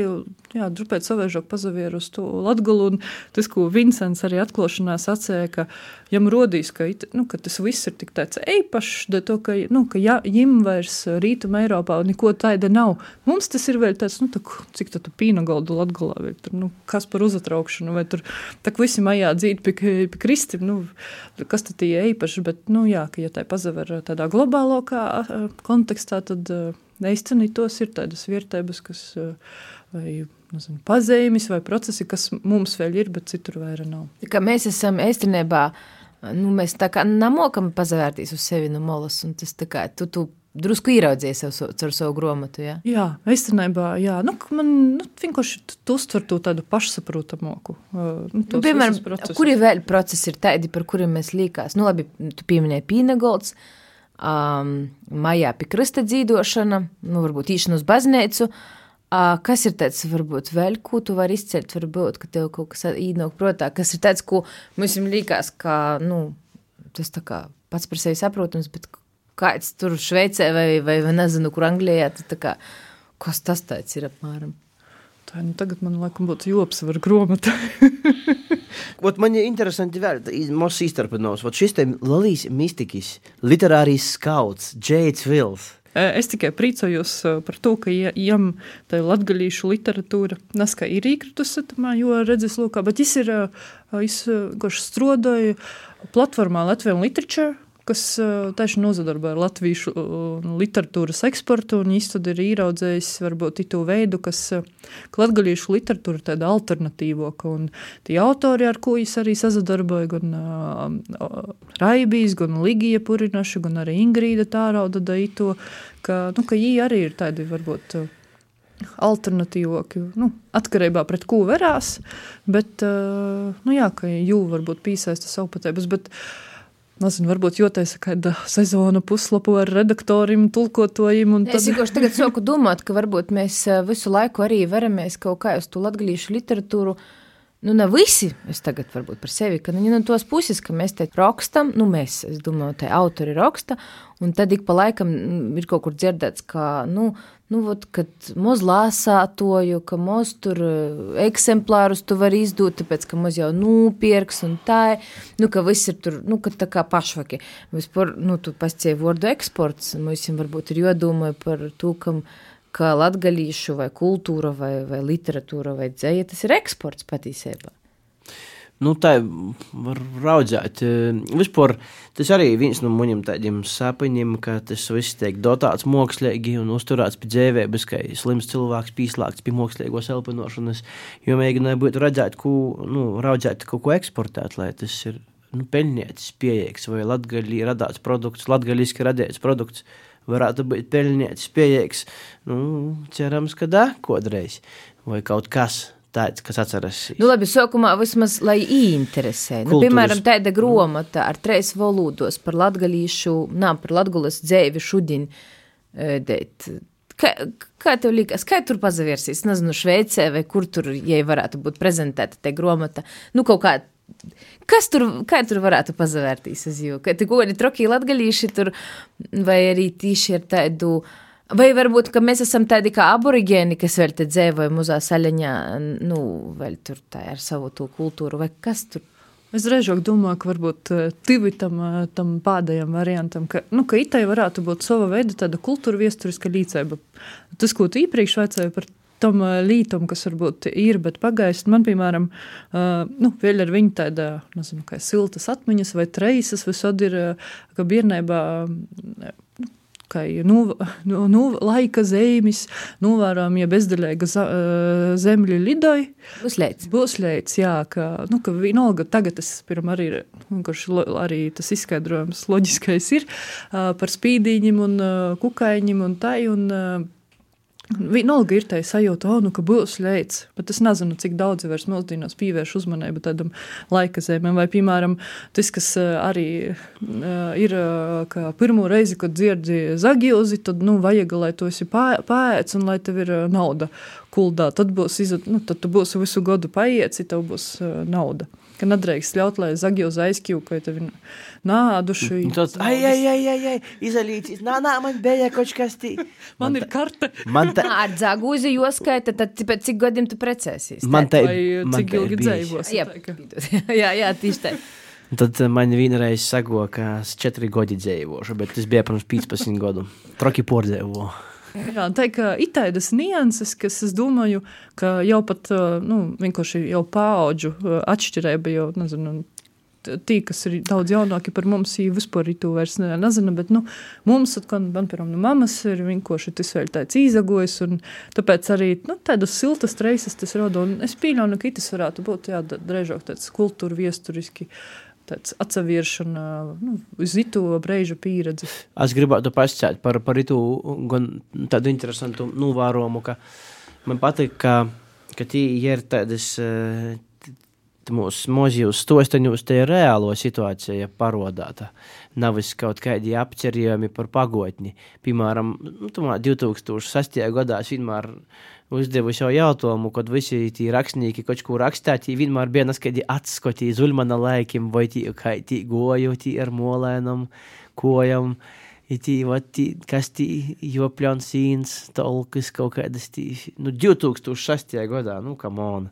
jā, drupēt savēžok pazavieru uz to latgalu, un tas, ko Vincents arī atklāšanā sacēja, ka jam rodīs, ka, it, nu, ka tas viss ir tik tāds eipašs, da to, ka, nu, ka ja, jim vairs rītuma Eiropā neko taida nav. Mums tas ir vēl tāds, nu, tā, cik tu pīna galdu latgalā, vai tur, nu, kas par uzatraukšanu, vai tur, tā, visi mājā dzīt pie, pie kristim, nu, kas tad tie eipaši, bet, nu, jā, ka, ja tā pazaver tādā globālākā kontekstā, tad īstenībā tos ir tādas vietības, kas vai nezinu, pazīmes vai procesi, kas mums vēl ir, bet citur vairs nav. Kā mēs esam īstenībā. Nu, mēs tā kā nemokam pazavērties uz sevi no malas, un tas tā kā tu, tu drusku ieraudzīja sev so, caur savu grāmatu. Ja? Jā, īstenībā, jā. Nu, man nu, vienkārši uztver to tādu pašsaprotamoku. Uh, nu, nu, piemēram, kuri vēl procesi ir tādi, par kuriem mēs līkās? Nu, labi, tu pieminēji pīnegolds, um, mājā pie krista dzīdošana, nu, varbūt īšana uz baznīcu. Uh, kas ir tāds, varbūt, vēl, ko tu vari izcelt, varbūt, ka tev kaut kas īnāk protā, kas ir tāds, ko mums līkās, ka, nu, tas tā kā pats par sevi saprotams, bet kāds tur Šveicē vai, vai, vai nezinu, kur Anglijā. Kā, kas tas tāds ir apmēram? Tā, nu, tagad man laikam būtu jāapsver grāmata. [LAUGHS] man ir interesanti vēl, mūsu īstenībā, šis te Lalijas mistikis, literārijs skauts, Džeits Vils. Es tikai priecājos par to, ka jām tā latgaļīšu literatūra neska ir īkritusi, jo redzes lūkā, bet es ir, es, kurš strodoju platformā Latvijam Literature, kas tieši nozadarbojas ar latviešu literatūras eksportu, un tad ir ieraudzējis varbūt to veidu, kas latgalīšu literatūra tāda alternatīvoka, un tie autori, ar ko viņš arī sazadarboja, gan uh, Raibīs, gan Ligija Purinaša, gan arī Ingrīda Tārauda daito, ka, nu, ka viņi arī ir tādi varbūt alternatīvoki, nu, atkarībā pret ko verās, bet, uh, nu jā, ka jū varbūt pīsaista savu patēbus, bet uh, Nezinu, varbūt jūtas kāda sezona puslapu ar redaktoriem, tulkotājiem. Tad... Es vienkārši tagad sāku domāt, ka varbūt mēs eh, visu laiku arī veramies kaut kā uz to latgalīšu literatūru. Nu, ne visi, es tagad varbūt par sevi, ka nu, no tos puses, ka mēs te rakstam, nu, mēs, es domāju, te autori raksta, un tad ik pa laikam mm, ir kaut kur dzirdēts, ka, nu, nu, vot, kad moz lāsātoju, ka moz tur eh, eksemplārus tu vari izdot, tāpēc, ka moz jau nūpierks un tā, nu, ka viss ir tur, nu, ka tā kā pašvaki. Vispār, nu, tu pascēji vārdu eksports, mums varbūt ir jodomāja par to, kam, ka latgalīšu vai kultūra vai, vai literatūra vai dzēja, tas ir eksports patīsībā. Nu, tā var raudzēt. Vispār tas arī viens no maniem tādiem sapņiem, ka tas viss tiek dotāts mākslīgi un uzturēts pie dzīvības, ka slims cilvēks pieslēgts pie mākslīgos elpinošanas, jo mēģināja būt redzēt, ko, nu, raudzēt kaut ko eksportēt, lai tas ir nu, peļņēts, pieejams, vai latgaļī radāts produkts, latgaļiski radīts produkts varētu būt peļņēts, pieejams. Nu, cerams, ka da, kodreiz vai kaut kas tāds, kas atceras. Nu, labi, sākumā vismaz, lai ieinteresē. Nu, piemēram, tāda gromata ar treis valodos par latgalīšu, nā, par latgulas dzēvi šudin. E, dēt. Kā, kā tev liekas, kā tur pazavērsīs? Nezinu, Šveicē vai kur tur, ja varētu būt prezentēta te gromata. Nu, kaut kā Kas tur, kā tur varētu pazavērtīs uz jū? Ka te godi troki latgalīši tur, vai arī tīši ar tādu uh, Vai varbūt mēs esam tādi kā aborigēni, kas vēl te dzīvoja muzā saļaņā, nu, vēl tur tā ar savu to kultūru, vai kas tur? Es reizē domāju, ka varbūt divi tam, tam pēdējam variantam, ka, nu, ka itai varētu būt sava veida tāda kultūra viesturiska līdzība. Tas, ko tu iepriekš vaicāji par tam lītam, kas varbūt ir, bet pagaist, man, piemēram, uh, nu, vēl ar viņu tāda, nezinu, kā siltas atmiņas vai treisas visad ir, ka bērnībā ka nu, nu, nu, laika zīmes, novērojam, ja bezdaļīga zemļa lidoja. Būs leids. Būs leids, jā, ka, nu, ka vienalga tagad tas pirmā arī, kurš arī tas izskaidrojums loģiskais ir par spīdīņiem un kukaiņiem un tai, un Vienalga ir tā sajūta, oh, nu, ka būs leids, bet es nezinu, cik daudz vairs mūsdienās pievērš uzmanību tādam laika zīmēm. Vai, piemēram, tas, kas arī ir, ka pirmo reizi, kad dzirdi zagilzi, tad, nu, vajag, lai tu esi pāēts un lai tev ir nauda kuldā. Tad, būs, nu, tad tu būsi visu gadu paieci, tev būs nauda ka nedrīkst ļaut, lai zagļos aizkļūtu, vai tev ir nāduši. Nu, tāds, ai, ai, ai, ai, ai, izalīts, nā, nā, man bija kaut kas tī. Man, man ir karte. Man te... Ar zagūzi joskaita, tad pēc cik gadiem tu precēsies? Man te... Vai cik ilgi dzīvos? Jā, [LAUGHS] jā, jā, tieši tā. Tad man vienreiz sago, ka es četri gadi dzīvošu, bet tas bija pirms 15 gadu. Troki pordzēvoju. Jā, tā ir tādas nianses, kas, es domāju, ka jau pat nu, vienkārši jau paudžu atšķirība, jau nezinu, tie, kas ir daudz jaunāki par mums, jau vispār to vairs nezina. Bet nu, mums, kad man piemēram, no mammas ir vienkārši tas vēl tāds izagojis, tāpēc arī nu, tādas siltas reizes tas rada. Es pieļauju, ka tas varētu būt jā, drēžāk tāds kultūra viesturiski. Tāds atsevišķi nu, uz itu brīža pieredzi. Es gribētu pasakāt par, par itu gan tādu interesantu novērojumu, ka man patīk, ka, ka tie ir tādas. Mūsu mūžījos stostaņos te ir reālo situācija parodāta. Nevis kaut kādi apcerījumi par pagotni. Piemēram, nu, 2006. gadā es vienmēr uzdevu šo jautājumu, kad visi tie rakstnieki kaut ko rakstāt, vienmēr bija naskadi atskoti zulmana laikim, vai tie tie goju, tie ar molēnam, kojam. Tī, tī, kas tī jopļauns sīns, tolkas kaut kādas tī, nu, 2006. gadā, nu, kam on.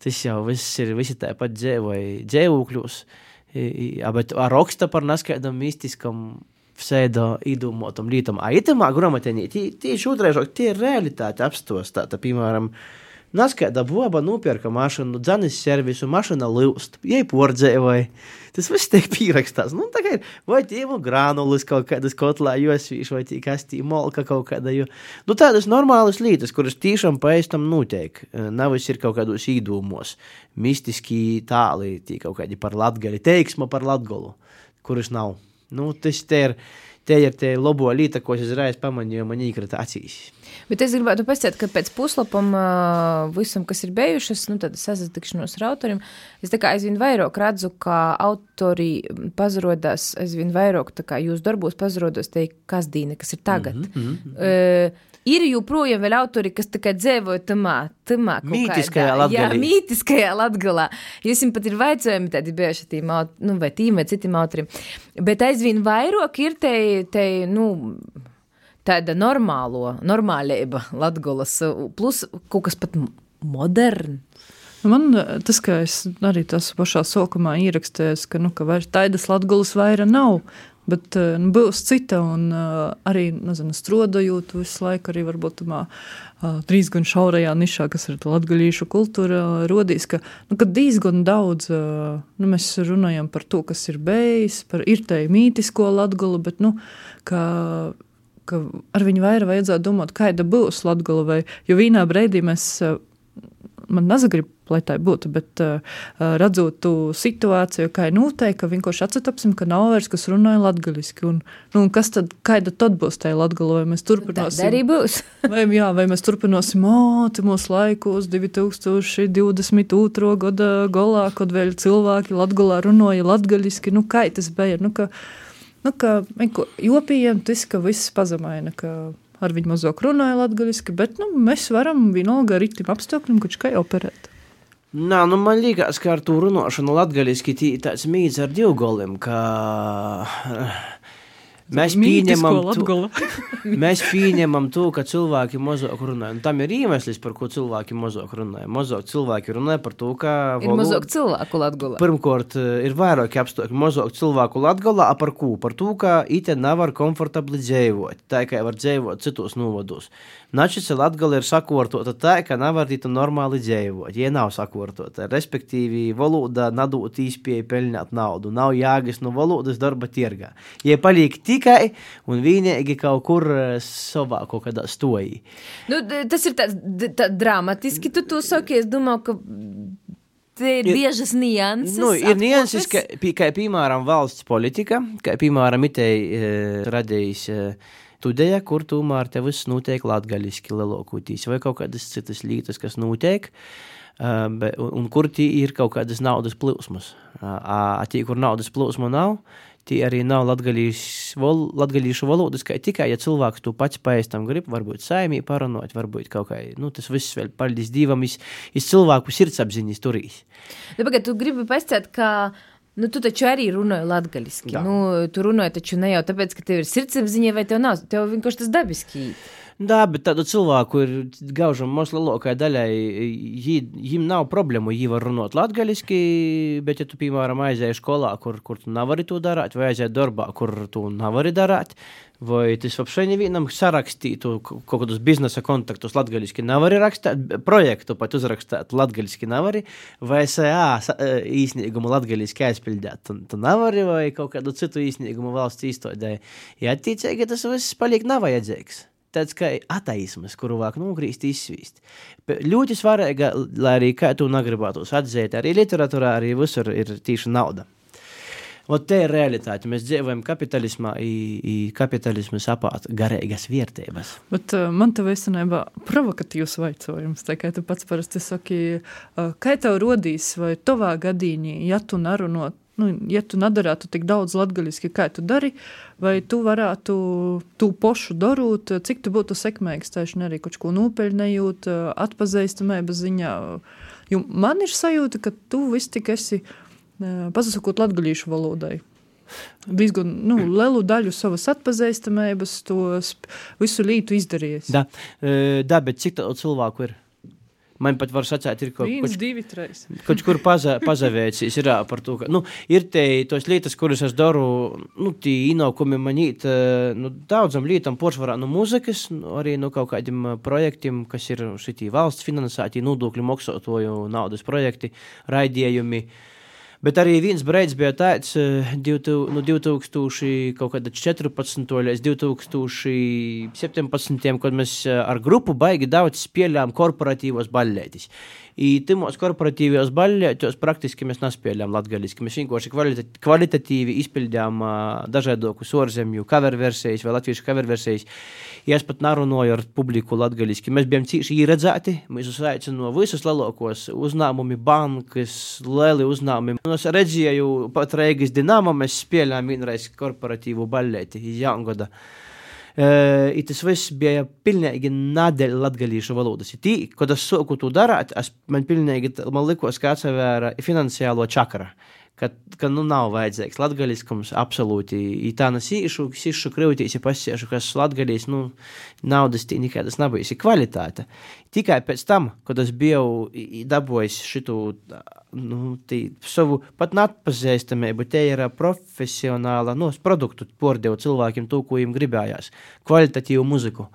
Tas jau viss ir, visi tāpat dzēvoja dzēvūkļos, bet ar raksta par naskaidam mistiskam sēda īdomātam lītam. A itamā grāmatā tieši otrādi tie ir realitāte apstostā. Piemēram, Naskaida boba nopirka mašīnu, dzanis servisu, mašīna lūst, jai pordzēja. Tas viss tiek pierakstīts. Nu, tā kā ir vai tīmu granulas kaut kādas kotlā josvīš, vai tī kastī molka kaut kāda. Jo. Nu, tādas normālas lietas, kuras tiešām pēc tam notiek. Nav ir kaut kādos īdūmos, mistiski tāli, tī kaut kādi par latgali, teiksma par latgolu, kuras nav. Nu, tas te ir te ir tie labo līta, ko es uzreiz pamanīju, man īkrita acīs. Bet es gribētu pastāstīt, ka pēc puslapam visam, kas ir bijušas, nu, tad sasatikšanos ar autoriem, es tā kā aizvien vairāk redzu, ka autori pazarodās, aizvien vairāk, tā kā jūs darbos pazarodos te kasdīne, kas ir tagad. Mm -hmm, mm -hmm. Uh, ir joprojām vēl autori, kas tikai dzīvoja tamā, tamā mītiskajā latgalā. Jā, mītiskajā latgalā. Jūs jums pat ir vaicājumi tādi bieži tīm, nu, vai tīm, vai citiem autoriem. Bet aizvien vairāk ir te, te, nu, tāda normālo, normālība latgalas, plus kaut kas pat moderns. Man tas, ka es arī tas pašā sākumā ierakstīju, ka, nu, ka vairs tādas latgulas vaira nav. Bet eh, nu, būs cita, un uh, arī nezinu, strādājot visu laiku, arī varbūt tamā uh, diezgan šaurajā nišā, kas ir latgaļīšu kultūra, uh, rodīs, ka, nu, diezgan daudz uh, nu, mēs runājam par to, kas ir bijis, par ir te mītisko latgalu, bet, nu, ka ka ar viņu vairāk vajadzētu domāt, kāda būs Latvija. Jo vienā brīdī mēs, man nezagrib lai tā būtu. Bet uh, redzot to situāciju, kā ir noteikti, ka vienkārši atcetapsim, ka nav vairs kas runāja latgaliski. Un, nu, un kas tad, kāda tad būs tajā latgalo, vai mēs turpināsim? Tā arī būs. [LAUGHS] vai, jā, vai mēs turpināsim māti mūsu laikos 2022. gada galā, kad vēl cilvēki latgalā runāja latgaliski. Nu, kā tas bija? Nu, ka, nu, ka, jopījiem tas, ka viss pazemaina, ka ar viņu mazāk runāja latviešu, bet nu, mēs varam vienalga ar rītiem apstākļiem, kurš kā operēt. Nā, nu man liekas, ka ar to runāšanu latgaliski tāds mīts ar divgoliem, ka mēs pieņemam, to, [LAUGHS] mēs pieņemam to, ka cilvēki mazāk runāja. Un tam ir iemesls, par ko cilvēki mazāk runāja. Mazāk cilvēki runāja par to, ka... Ir valoda... mazāk cilvēku latgulā. Pirmkārt, ir vairāki apstākļi. Mazāk cilvēku latgulā, a par ko? Par to, ka ite nevar komfortabli dzīvot. Tā kā var dzīvot citos novados. Načisa Latgala ir sakārtota tā, ka nevar tītu normāli dzīvot, ja nav sakārtota. Respektīvi, valoda nadot īspēju pelnīt naudu, nav jāgas no valodas darba tirgā. Ja paliek tikai un vienīgi kaut kur eh, savā kaut kādā stojī. Nu, tas ir tāds tā, dramatiski, tu to saki, es domāju, ka Tie ir biežas nianses. Nu, ir nianses, ka, kā piemēram valsts politika, kā piemēram itei e, radījis studija, kur tomēr te viss notiek latgaļiski lielākoties, vai kaut kādas citas lietas, kas notiek. Un, un kur tie ir kaut kādas naudas plūsmas. Tie, kur naudas plūsma nav, tie arī nav latgaļīšu valodas, kā tikai, ja cilvēks to pats pēc tam grib, varbūt saimī parunot, varbūt kaut kā, nu, tas viss vēl paldies Dievam, iz, iz cilvēku sirdsapziņas turīs. Nu, pagad, tu gribi pastāstīt, ka Nu, tu taču arī runāji latviešu. Nu, tu runāji taču ne jau tāpēc, ka tev ir sirdsapziņa, vai tev nav. Tev vienkārši tas dabiski. Jā, bet tādu cilvēku ir gaužam mums lielākajai daļai. Viņam nav problēmu, viņi var runāt latviešu, bet, ja tu, piemēram, aizēji skolā, kur, kur tu nevari to darīt, vai aizēji darbā, kur tu nevari darīt, vai tas вообще nevienam sarakstītu kaut kādus biznesa kontaktus latviešu nevar rakstīt, projektu pat uzrakstīt latviešu nevar, vai SAA īsnīgumu latviešu aizpildīt, tu, tu nevari, vai kaut kādu citu īsnīgumu valsts īstodē. Ja attiecīgi tas viss paliek nav vajadzīgs tāds kā ateisms, kuru vāk nogrīzt, izsvīst. Ļoti svarīga, lai arī kā tu negribētos atzīt, arī literatūrā, arī visur ir tīša nauda. Ot, te ir realitāte. Mēs dzīvojam kapitalismā, i kapitalismu sapāt garīgas vērtības. Bet uh, man te īstenībā provokatīvs. Tā kā tu pats parasti saki, uh, kā tev rodīs vai tavā gadījumā, ja tu narunot, nu, ja tu nedarītu tik daudz latgaļiski, kā tu dari, vai tu varētu tu pošu darīt, cik tu būtu sekmīgs, tieši arī kaut ko nopeļņējot, atpazīstamība ziņā. Jo man ir sajūta, ka tu viss tik esi pasakot latgaļīšu valodai. Diezgan nu, lielu daļu savas atpazīstamības, to visu lītu izdarījis. Da, da bet cik tādu cilvēku ir? Man pat var sacīt, ir kaut kas tāds, kurš kur paza, [LAUGHS] pazavēcis ir par to, ka, nu, ir te tos lietas, kuras es daru, nu, tie inaukumi man īt, nu, daudzam lietam poršvarā no muzikas, nu, arī no kaut kādiem projektiem, kas ir šitī valsts finansēti, nodokļu moksotoju naudas projekti, raidījumi, uh, Bet arī viens brīdis bija tāds, no 2014. līdz 2017. kad mēs eh, ar grupu baigi daudz spēlējām korporatīvos baļļētis. I timos korporatīvajos baļļētos praktiski mēs nespēļām latgaliski. Mēs vienkārši kvalita kvalitatīvi izpildījām uh, dažādokus orzemju cover versijas vai latviešu cover versijas. Ja es pat narunāju ar publiku latgaliski. Mēs bijām cīši īredzēti, mēs uzaicinu no visus lielākos uzņēmumi, bankas, lieli uzņēmumi. Es redzēju pat Reigas Dinamo, mēs spēlējām vienreiz korporatīvu baļļēti jaungada. Tas viss bija pilnīgi nedēļa latgalīšu valodas. Tī, kad es sāku to darīt, es, man pilnīgi, man likos, ka atsevēra finansiālo čakra. Ka, ka nu nav vajadzīgs latgaliskums absolūti. I tā nes īšu, īšu krivitīs, ja pasiešu, kas latgalīs, nu, naudas tī nekādas nav bijusi kvalitāte. Tikai pēc tam, kad es biju dabojis šitu nu, savu pat neatpazīstamību, te ir profesionāla nu, produktu pordevu cilvēkiem, to, ko viņiem gribējās, kvalitatīvu muziku.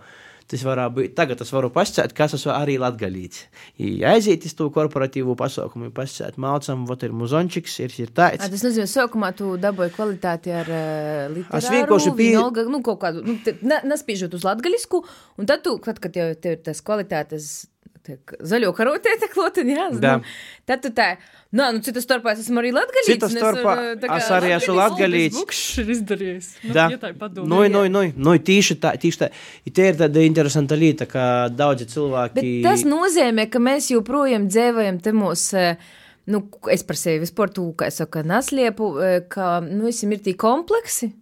Tas varētu būt tagad, tas varu pasakāt, kas esmu arī latgalīts. Ja aiziet uz to korporatīvo pasaukumu, pasakāt, mācām, vot ir muzončiks, ir, ir tāds. A, tas nozīmē, sākumā tu dabūji kvalitāti ar uh, literāru. Es vienkārši pie... nu, kaut kādu, nu, nespiežot uz latgalisku, un tad tu, kad, kad tev, tev ir tas kvalitātes tiek zaļo karotē, klotiņa, jā, nu, tad tu tā, nā, nu, citas starpā es esmu arī latgalīts. Citas starpā es arī esmu latgalīts. Viņš ir izdarījis. Nu, da. Nu, nu, nu, nu, tīši tā, tīši tā. I te ir tāda interesanta lieta, ka daudzi cilvēki. Bet tas nozīmē, ka mēs joprojām dzēvojam te mūsu. Nu, es par sevi vispār tūku, kā es saku, nesliepu, ka, nu, esam ir tī kompleksi.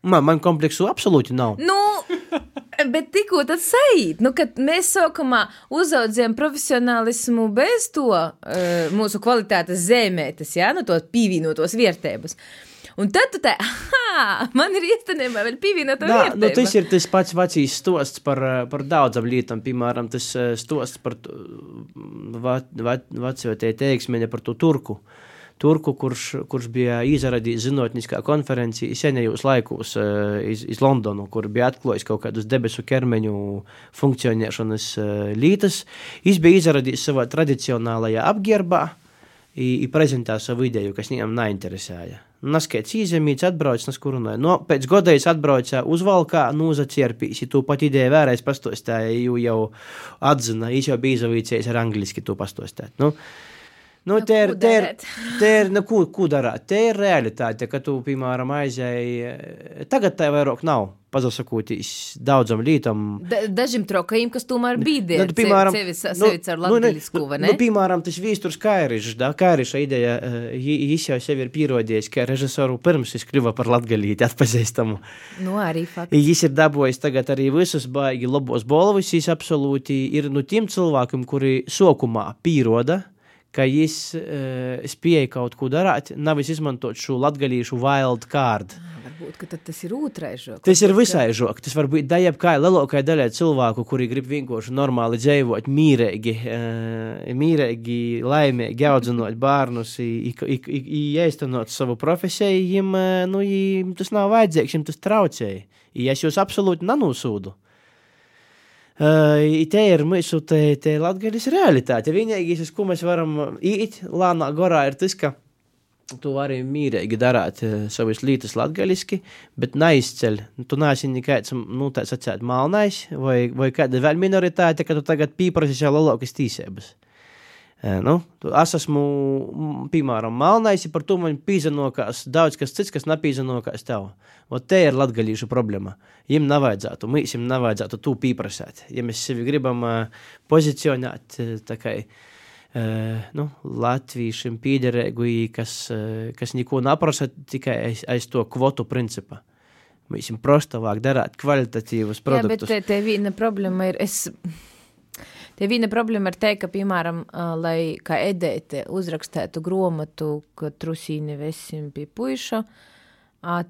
Man, man kompleksu absolūti nav. Nu, bet tikko tas sajūt, nu, kad mēs sākumā uzaudzējām profesionālismu bez to uh, mūsu kvalitātes zīmētas, ja, nu, to pievienotos vērtības. Un tad tu tā, ah, man ir īstenībā vēl pievienota Nā, nu, tas ir tas pats vecīs stosts par, par daudzam lietām, piemēram, tas stosts par va, va, veco te teiksmeni par to turku. Uh, turku, kurš, kurš bija izradījis zinātniskā konferencijā senajos laikos uh, iz, iz Londonu, kur bija atklājis kaut kādus debesu ķermeņu funkcionēšanas uh, lītas. Viņš bija izradījis savā tradicionālajā apģērbā un prezentēja savu ideju, kas viņam neinteresēja. Naskaits īzemīts atbrauc, nas kurunāja. No, pēc godējas atbrauca uz valkā, nūzacierpīs, ja tu pat ideju vērais pastostāja, jo jau atzina, viņš jau bija izavīcies ar angliski to pastostāt. Nu, Nu, nu, te ir, te ir, [LAUGHS] te ir, nu, ko, ko darāt? Te ir realitāte, ka tu, piemēram, aizēji, tagad tā vairāk nav, pazasakūtīs daudzam lītam. Da, dažiem trokajiem, kas tomēr bīdē, nu, piemēram, sevi, sevi nu, ar latgaļisku, vai ne? Nu, piemēram, tas vīsturs Kairišs, da, Kairiša ideja, viņš jau sevi ir pierodījis, ka režisoru pirms viņš kļuva par latgaļīti atpazīstamu. Nu, arī fakti. Viņš ir dabojis tagad arī visus baigi labos bolvis, viņš absolūti ir nu tiem cilvēkiem, kuri sokumā pieroda, ka viņš uh, spēja kaut ko darīt, nevis izmantot šo latgadījušu wild card. Ah, varbūt tas ir otrais žoks. Tas ir visai žoks. Tas var būt daļai, kā lielākajai daļai cilvēku, kuri grib vienkārši normāli dzīvot, mīrīgi, uh, mīrīgi laimīgi, audzinot bērnus, ieiztenot savu profesiju, viņam uh, nu, tas nav vajadzīgs, viņam tas traucēja. Ja es jūs absolūti nenūsūdu. Uh, te ir mūsu latgaļas realitāte. Vienīgais, uz ko mēs varam iet lānā gorā, ir tas, ka tu vari mīrīgi darīt uh, savas lietas latgaļiski, bet neizceļ. Tu neesi nekāds, nu, tāds atsēt malnais, vai, vai kāda vēl minoritāte, ka tu tagad pīprasi jau lielākas tīsības. Eh, Nu, tu- es esmu, piemēram, melnais, ja par to man pīzanokās daudz kas cits, kas nepīzanokās tev. Ot te ir latgalīšu problēma. Jiem nevajadzētu, mums jiem nevajadzētu to pieprasīt. Ja mēs sevi gribam pozicionēt, tā kā nu, latviešiem pīderēgu, kas, kas neko neprasa tikai aiz, aiz to kvotu principa. Mēs jums prosta vāk darāt kvalitatīvus Jā, bet produktus. te, te viena problēma ir. Es... Te viena problēma ir te, ka, piemēram, lai kā edēte uzrakstētu grāmatu, ka trusīni vesim pie puiša,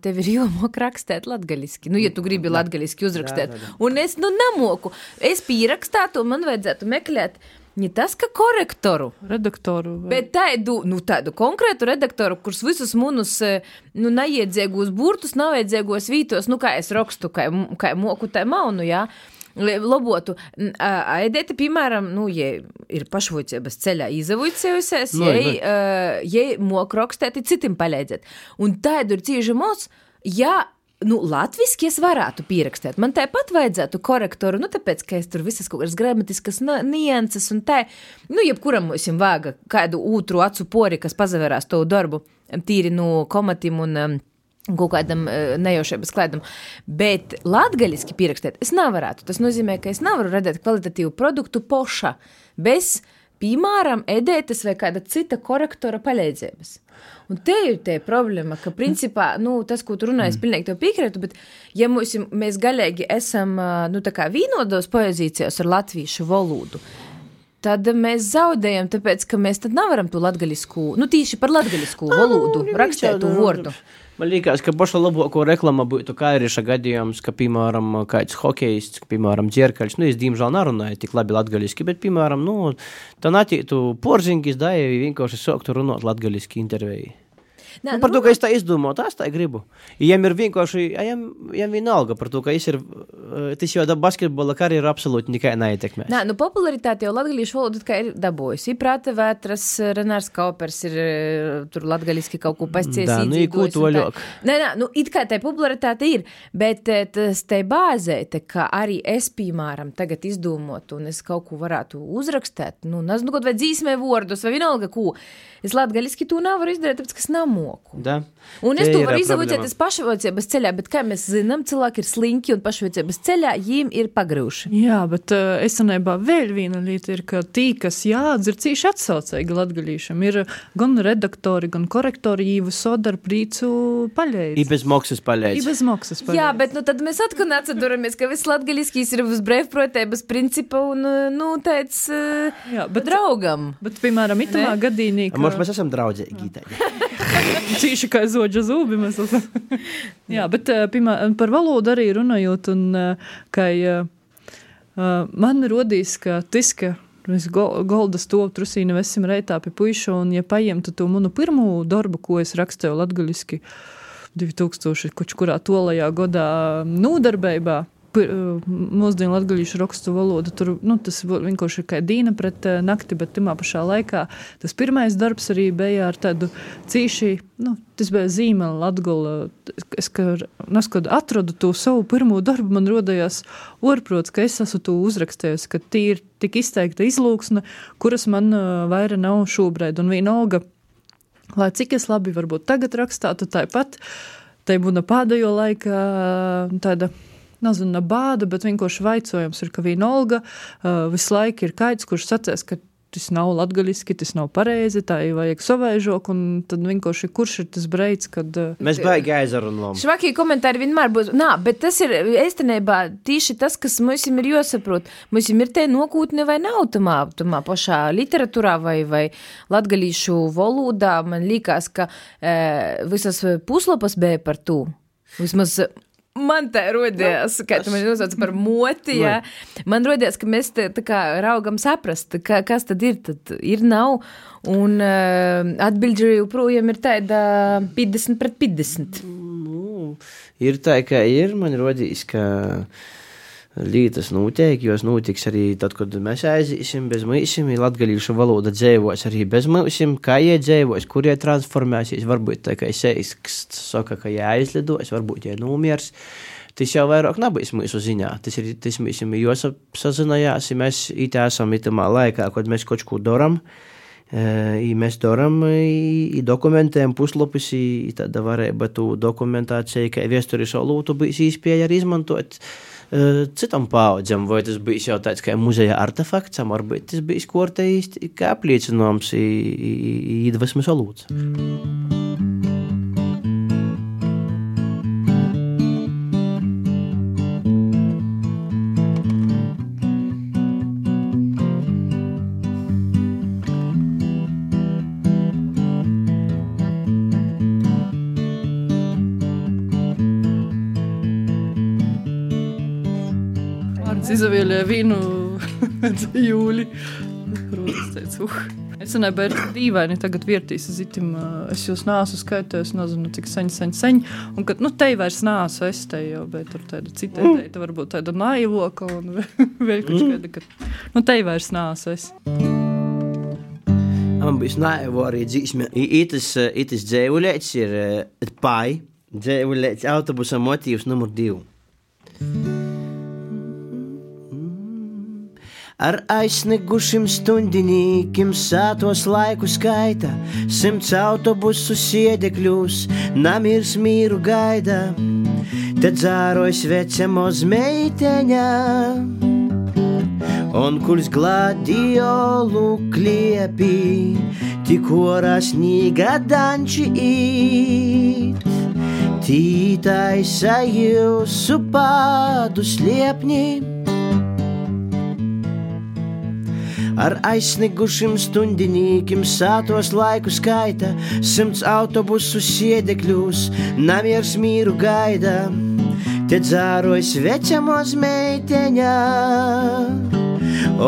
tev ir [LAUGHS] jāmok rakstēt latgaliski. Nu, ja tu gribi latgaliski uzrakstēt. Jā, jā, jā. Un es, nu, nemoku. Es pierakstātu, un man vajadzētu meklēt, ne tas, ka korektoru. redaktoru. vai- Bet tādu, nu, tādu konkrētu redaktoru, kurš visus munus, nu, neiedzēgos burtus, nav iedzēgos vītos, nu, kā es rakstu, kā, kā moku, tā maunu, jā. Li- Labotu, Aidēta, piemēram, nu, ja ir pašvocības ceļā izavojusies, Nu, ja, ja moku rakstēt, tad citam palīdzēt. Un tādu ir cieši mūs, ja nu, latviešu es varētu pierakstīt. Man tāpat vajadzētu korektoru, nu, tāpēc, ka es tur visas kaut kādas gramatiskas nianses un tā. Nu, jebkuram mums ir vāga kādu otru acu pori, kas pazavērās to darbu tīri no komatiem un um, kaut kādam uh, nejaušības klēdam. Bet latgaļiski pierakstīt es nevarētu. Tas nozīmē, ka es nevaru redzēt kvalitatīvu produktu poša bez, piemēram, edētas vai kāda cita korektora palīdzības. Un te ir tā problēma, ka, principā, nu, tas, ko tu runāji, es pilnīgi tev piekrītu, bet, ja mums, mēs galīgi esam ā, nu, vīnodos pozīcijās ar latviešu valodu, tad mēs zaudējam, tāpēc, ka mēs nevaram to latgaļisku, nu, tieši par latgaļisku valodu rakstīt to vārdu. Man liekas, ka paša labāko reklāma būtu Kairiša gadījums, ka, piemēram, kāds hokejists, piemēram, dzirkaļs, nu, es diemžēl nerunāju tik labi latgaliski, bet, piemēram, nu, tā natītu porziņkis, da, ja vienkārši sāktu runāt latgaliski intervijā. Nē, Nu, par to, ka es tā izdomāju, tā es tā gribu. Viņam ir vienkārši, viņam, viņam vienalga par to, ka es ir, eh, tas jau basketbola karjeru absolūti nekai neietekmē. Nē, nu, popularitāte jau latviešu valoda tikai ir dabūjusi. Prāta vētras, Renārs Kaupers ir eh, tur latviešu kaut ko pasties. Da, nu, ko to ļok? Nē, nē, nu, it kā tā popularitāte ir, bet eh, tas te bāzē, te, ka arī es, piemēram, tagad izdomot, un es kaut ko varētu uzrakstīt, nu, nezinu, kaut vai dzīsmē vārdus, vai vienalga ko. Es latviešu to nevaru izdarīt, tāpēc, ka es nemoku. Da. Un es to ir, varu ā, izvēlēties pašvocības ceļā, bet, kā mēs zinām, cilvēki ir slinki un pašvocības ceļā viņiem ir pagrūši. Jā, bet uh, esenībā vēl viena lieta ir, ka tī, kas jāatdzer cīši atsaucēji latgaļīšam, ir gan redaktori, gan korektori, īvu sodar prīcu I paļēdz. bez maksas I palīdz. bez maksas paļēdz. Jā, bet nu, tad mēs atkal atceramies, ka viss latgaļiskīs ir uz brīvprotības principa un, nu, tāds uh, Jā, bet, draugam. bet, piemēram, itamā gadījumā, Mums mēs esam draudzīgi. [LAUGHS] Cīši kā zoģa esam. Jā, bet eh, piemēram, par valodu arī runājot, un eh, ka eh, man rodīs, ka tas, ka es go- golda stovu trusīnu vesim reitā pie puiša, un ja paņemtu to manu pirmo darbu, ko es rakstīju latgaļiski 2000, kuč kurā tolajā godā nūdarbībā, mūsdienu latgaļīšu rakstu valodu, tur, nu, tas vienkārši ir kā dīna pret eh, nakti, bet timā pašā laikā tas pirmais darbs arī bija ar tādu cīši, nu, tas bija zīmēla latgola. Es, ka, nes, kad atradu to savu pirmo darbu, man rodējās orprots, ka es esmu to uzrakstījusi, ka tī ir tik izteikta izlūksne, kuras man uh, vaira nav šobrīd, un vienalga, lai cik es labi varbūt tagad rakstātu, tāpat, tai būna pēdējo laikā tāda nezinu, ne bāda, bet vienkārši vaicojums ir, ka vienalga visu laiku ir kaits, kurš sacēs, ka tas nav latgaļiski, tas nav pareizi, tā ir vajag savaižok, un tad vienkārši kurš ir tas breids, kad... Mēs baigi aizarunām. Švakie komentāri vienmēr būs. Nā, bet tas ir īstenībā tieši tas, kas mums ir jāsaprot. Mums ir te nokūtne vai nav tamā, tamā pašā literatūrā vai, vai latgalīšu valodā. Man liekas, ka e, visas puslapas bija par to. Vismaz Man tā rodījās, kā tu man nosauc par moti, jā. Man rodījās, ka mēs te tā kā raugam saprast, ka, kas tad ir, tad ir nav. Un uh, atbildi joprojām ir tāda 50 pret 50. Nu, ir tā, ka ir. Man rodīs, ka lietas notiek, jos notiks arī tad, kad mēs aiziesim bez mūsim. Latviešu valoda dzīvos arī bez mūsim. Kā ie dzīvos, kur ie transformēsies, varbūt tā kā seisksts saka, ka jāizlidos, varbūt ie nomiers. Tas jau vairāk nebūs mūsu ziņā. Tas ir tas mums jāsazinājās, ja mēs it esam itamā laikā, kad mēs kaut ko darām. I mēs darām, dokumentējam puslapus, tāda varēja tu dokumentācija, kā vēstures olūtu bijis īspēja arī izmantot citam paudzēm, vai tas bija jau tāds kā muzeja artefakts, varbūt tas bija kortējis kā apliecinājums iedvesmas olūts. Izavieļoja vīnu [LAUGHS] jūli. Protams, teicu, uh. Es nezinu, bet dīvaini tagad vērtīs zitim. Es jūs nāsu skaitījis, nezinu, cik sen, sen, sen. Un, kad, nu, te vairs nāsu, es te jau, bet tāda cita mm. ideja, varbūt tāda naivoka un [LAUGHS] vēl kaut kāda, ka, nu, te vairs nāsu es. Man bija naivo arī dzīsme. Itis, itis dzēvuļēts ir pai, dzēvuļēts autobusa motīvs numur divu. Ar aizsnegušiem stundinīkiem sātos laiku skaita, simts autobusu sēdekļus, namirs mīru gaida, te dzārojas vecamos meiteņa. Un kuls gladiolu kliepi, tik oras nīga danči īt. Tītai sajūsu pādu sliepni. Ar aizsnigušiem stundinīkiem sātos laiku skaita, simts autobusu sēdekļus, naviers mīru gaida, te dzārojas vecamos meiteņā,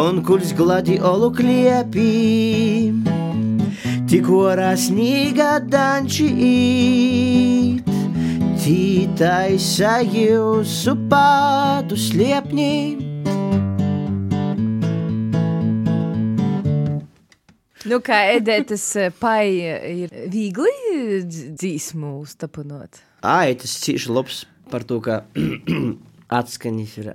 un kuļs gladi olu kliepī, tik orā snīga danči īt, tītai sajūsu pādu sliepnīm. Nu, kā Edētas eh, pai ir viegli dzīsmu uztapanot? Ai, tas cīši labs par to, ka [CLEARS THROAT] atskaņas ir.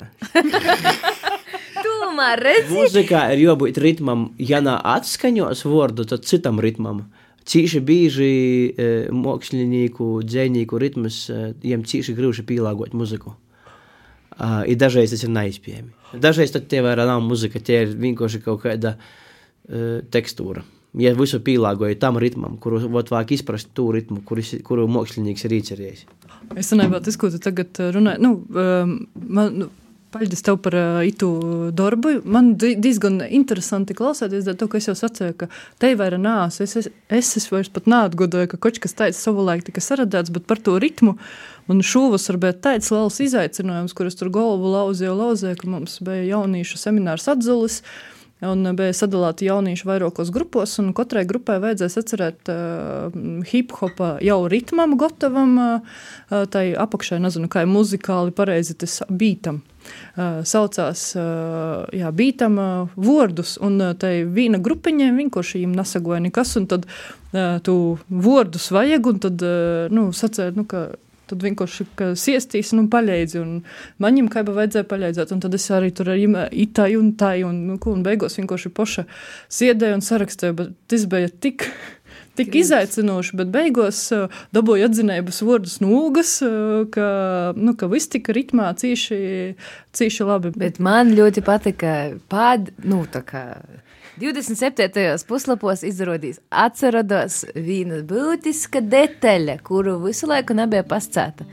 [LAUGHS] Tomēr redzi. Mūzikā ir jābūt ritmam, ja nav atskaņos vārdu, tad citam ritmam. Cīši bieži e, mākslinieku, dzēnieku ritmus, e, jiem cīši grūti pielāgot muziku. Uh, ir dažreiz tas ir neizpējami. Dažreiz tie vairs nav muzika, tie ir vienkārši kaut kāda uh, tekstūra. Ja visu pielāgoju tam ritmam, kuru vajag izprast, to ritmu, kuru, kuru mākslinieks ir iecerējis. Es nezinu, tas, ko tu tagad runāji. Nu, um, man, nu, Paldies tev par uh, itu darbu. Man diezgan interesanti klausīties, ka es jau sacīju, ka te vairs nāc. Es, es, es, es vairs pat neatgādāju, ka kaut kas tāds savulaik tika saradēts, bet par to ritmu. Un šovasar bija tāds liels izaicinājums, kurus tur galvu lauzīja, lauzīja, ka mums bija jauniešu seminārs atzulis. Uh, Un bija sadalīti jaunieši vairākos grupos, un katrai grupai vajadzēs atcerēt uh, hip hopa jau ritmam, gatavam, uh, tai apakšai, nezinu, kā muzikāli pareizi tas bītam. Uh, saucās uh, jā, bītam uh, vārdus, un uh, tai viena grupiņa vienkārši viņam nesagoja nekas, un tad uh, tu vārdus vajag, un tad, uh, nu, sacēt, nu, ka Tad vienkārši siestīs un paļēdzi. Un maņam kā vajadzēja paļēdzēt. Un tad es arī tur ar itai un tai. Un, nu, un beigās vienkārši poša siedēju un sarakstīju. Bet tas bija tik. Tik izaicinoši, bet beigās uh, dabūju atzinības vārdus nūgas, uh, ka, nu, ka viss tika ritmā cīši, cīši labi. Bet man ļoti patika pār, nu, tā kā 27. puslapos izrādījās, atceros viena būtiska detaļa, kuru visu laiku nebija pascēta.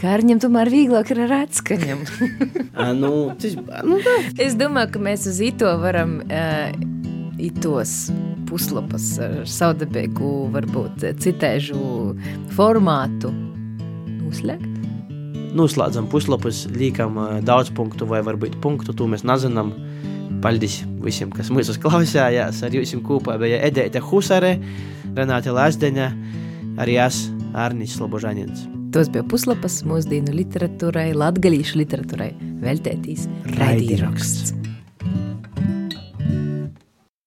Kārņam tomēr vieglāk ir ar atskaņām. [LAUGHS] nu, tas, nu, tā. es domāju, ka mēs uz ito varam uh, itos puslapas ar saudabēgu, varbūt citēžu formātu noslēgt. Noslēdzam puslapus, liekam daudz punktu vai varbūt punktu, to mēs nezinām. Paldies visiem, kas mūsu klausījās. Ar jums kopā bija Edēta Husare, Renāte Lāsdeņa, arī es, Arnis Slobožanins. Tos bija puslapas mūsdienu literatūrai, latgalīšu literatūrai veltētīs raidieraksts.